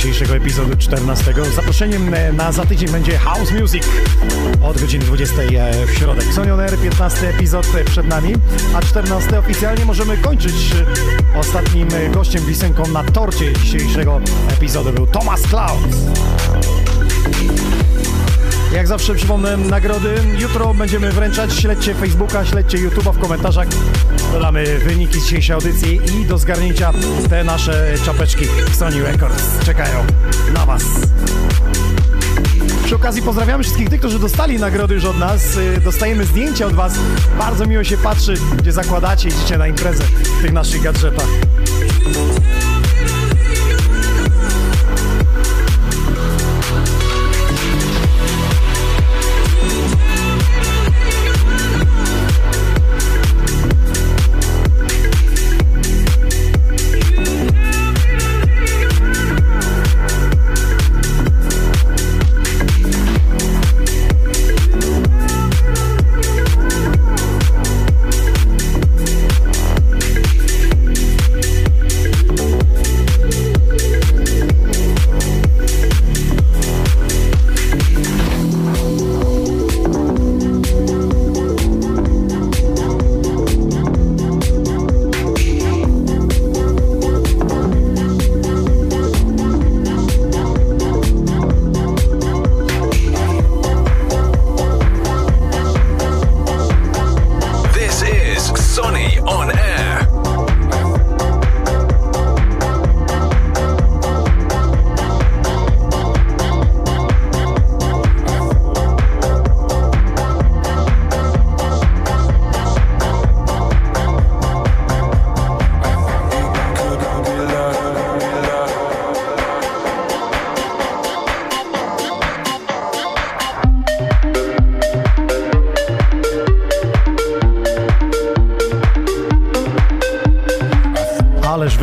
dzisiejszego epizodu 14. Zaproszeniem e, na za tydzień będzie House Music od godziny 20 e, w środek. Sonion Air, 15 epizod e, przed nami, a 14 oficjalnie możemy kończyć. Ostatnim gościem wisienką na torcie dzisiejszego epizodu był Thomas Cloud. Jak zawsze przypomnę nagrody. Jutro będziemy wręczać. Śledźcie Facebooka, śledźcie YouTube'a w komentarzach. Dodamy wyniki dzisiejszej audycji i do zgarnięcia te nasze czapeczki Sony Records czekają na Was. Przy okazji pozdrawiamy wszystkich tych, którzy dostali nagrody już od nas. Y, Dostajemy zdjęcia od Was. Bardzo miło się patrzy, gdzie zakładacie, idziecie na imprezę w tych naszych gadżetach.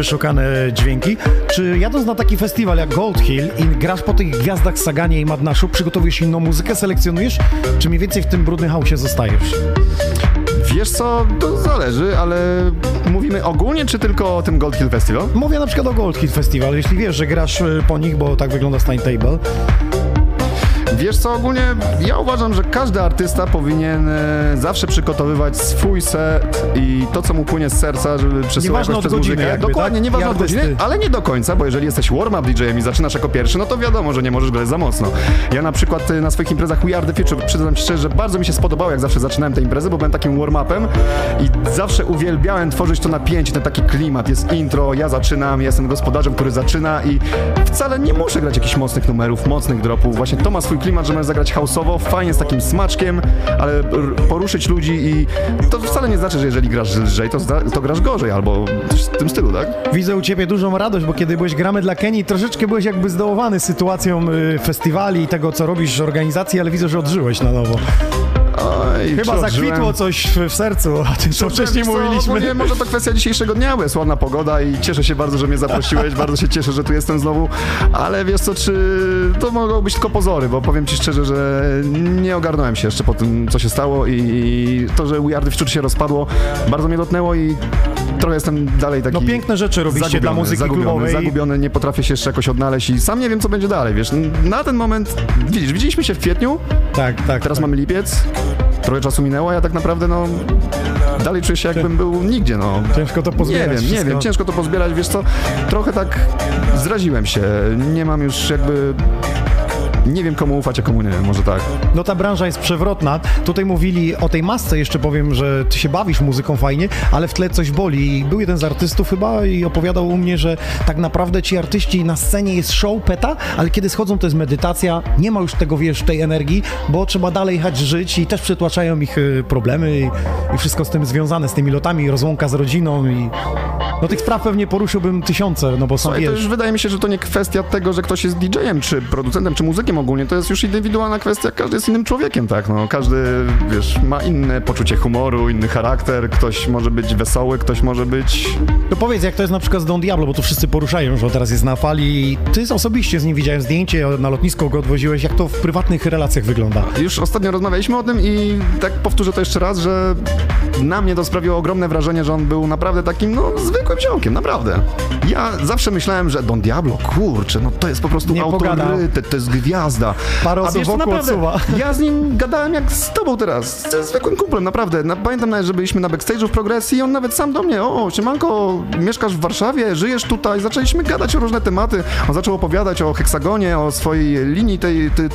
Ależ wyszukane dźwięki. Czy jadąc na taki festiwal jak Gold Hill i grasz po tych gwiazdach Saganie i Madnaszu, przygotowujesz inną muzykę, selekcjonujesz, czy mniej więcej w tym brudnym hałsie zostajesz? Wiesz co, to zależy, ale mówimy ogólnie, czy tylko o tym Gold Hill Festival? Mówię na przykład o Gold Hill Festival. Jeśli wiesz, że grasz y, po nich, bo tak wygląda Stein Table, Wiesz co, ogólnie ja uważam, że każdy artysta powinien e, zawsze przygotowywać swój set i to, co mu płynie z serca, żeby przesyłać przez godziny muzykę. jakby, Dokładnie, tak? nieważne od godziny, ale nie do końca, bo jeżeli jesteś warm-up DJ-em i zaczynasz jako pierwszy, no to wiadomo, że nie możesz grać za mocno. Ja na przykład e, na swoich imprezach We Are The Future, przyznam szczerze, że bardzo mi się spodobało, jak zawsze zaczynałem te imprezy, bo byłem takim warm-upem i zawsze uwielbiałem tworzyć to napięcie, ten taki klimat. Jest intro, ja zaczynam, ja jestem gospodarzem, który zaczyna i wcale nie muszę grać jakichś mocnych numerów, mocnych dropów. Właśnie to ma swój klimat, że możesz zagrać houseowo, fajnie z takim smaczkiem, ale poruszyć ludzi i to wcale nie znaczy, że jeżeli grasz lżej, to, to grasz gorzej albo w tym stylu, tak? widzę u ciebie dużą radość, bo kiedy byłeś gramy dla Kenii, troszeczkę byłeś jakby zdołowany sytuacją y, festiwali i tego, co robisz, organizacji, ale widzę, że odżyłeś na nowo. Oj, Chyba zakwitło coś w, sercu, o tym, co wcześniej co, mówiliśmy. ogólnie może to kwestia dzisiejszego dnia, bo jest ładna pogoda i cieszę się bardzo, że mnie zaprosiłeś, bardzo się cieszę, że tu jestem znowu, ale wiesz co, czy to mogą być tylko pozory, bo powiem ci szczerze, że nie ogarnąłem się jeszcze po tym, co się stało i to, że We Are się rozpadło, bardzo mnie dotknęło i trochę jestem dalej taki... No piękne rzeczy zagubiony, dla muzyki zagubiony, klubowej. Zagubiony, nie potrafię się jeszcze jakoś odnaleźć i sam nie wiem, co będzie dalej, wiesz. Na ten moment, widzisz, widzieliśmy się w kwietniu, Tak, tak. teraz tak. mamy lipiec, trochę czasu minęło, a ja tak naprawdę, no, dalej czuję się jakbym był nigdzie, no. Ciężko to pozbierać Nie wiem, nie wszystko. wiem, ciężko to pozbierać, wiesz co, trochę tak zraziłem się, nie mam już jakby, nie wiem komu ufać, a komu nie, może tak. No ta branża jest przewrotna. Tutaj mówili o tej masce, jeszcze powiem, że ty się bawisz muzyką fajnie, ale w tle coś boli. I Był jeden z artystów chyba i opowiadał u mnie, że tak naprawdę ci artyści na scenie jest show, peta, ale kiedy schodzą to jest medytacja, nie ma już tego, wiesz, tej energii, bo trzeba dalej jechać żyć i też przytłaczają ich y, problemy i, i wszystko z tym związane, z tymi lotami, rozłąka z rodziną i... No tych spraw pewnie poruszyłbym tysiące, no bo są, Słuchaj, to wiesz... już wydaje mi się, że to nie kwestia tego, że ktoś jest DJ-em, czy producentem, czy muzykiem ogólnie, to jest już indywidualna kwestia, każdy jest innym człowiekiem, tak, no, każdy, wiesz, ma inne poczucie humoru, inny charakter, ktoś może być wesoły, ktoś może być... To powiedz, jak to jest na przykład z Don Diablo, bo tu wszyscy poruszają, że on teraz jest na fali i ty osobiście z nim widziałem zdjęcie, na lotnisko go odwoziłeś, jak to w prywatnych relacjach wygląda? Już ostatnio rozmawialiśmy o tym i tak powtórzę to jeszcze raz, że na mnie to sprawiło ogromne wrażenie, że on był naprawdę takim, no, zwykłym ziomkiem, naprawdę. Ja zawsze myślałem, że Don Diablo, kurczę, no to jest po prostu autorytet, to jest gwiazda. Parę A osób wokół naprawdę, odsuwa. ja z nim gadałem jak z tobą teraz, ze zwykłym kumplem, naprawdę. Na, pamiętam nawet, że byliśmy na backstage'u w progresji i on nawet sam do mnie, o, siemanko, mieszkasz w Warszawie, żyjesz tutaj, zaczęliśmy gadać o różne tematy. On zaczął opowiadać o heksagonie, o swojej linii tej ty,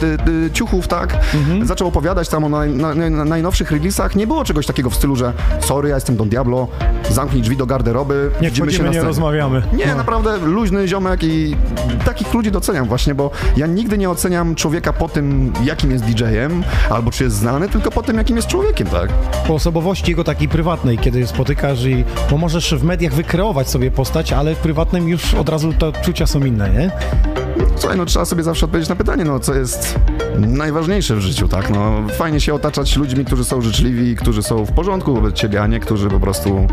ciuchów, tak? Mhm. Zaczął opowiadać tam o naj, na, na, na najnowszych releasach. Nie było czegoś takiego w stylu, że sorry, ja jestem Don Diablo, zamknij drzwi do garderoby, Nie widzimy się na nie rozmawiamy. Nie, No. naprawdę luźny ziomek i takich ludzi doceniam właśnie, bo ja nigdy nie oceniam człowieka po tym, jakim jest DJ-em, albo czy jest znany, tylko po tym, jakim jest człowiekiem, tak? Po osobowości jego takiej prywatnej, kiedy spotykasz i... Bo możesz w mediach wykreować sobie postać, ale w prywatnym już od razu te odczucia są inne, nie? Słuchaj, no trzeba sobie zawsze odpowiedzieć na pytanie, no co jest najważniejsze w życiu, tak? No fajnie się otaczać ludźmi, którzy są życzliwi, którzy są w porządku wobec ciebie, a nie którzy po prostu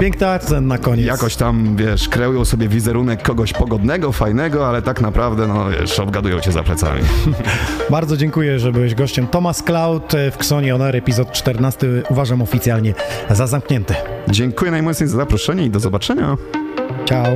Piękny akcent na koniec. jakoś tam, wiesz, kreują sobie wizerunek kogoś pogodnego, fajnego, ale tak naprawdę, no wiesz, obgadują cię za plecami. Bardzo dziękuję, że byłeś gościem. Thomas Cloud e, w Ksonie Honor, epizod 14 uważam oficjalnie za zamknięty. Dziękuję najmocniej za zaproszenie i do zobaczenia. Ciao.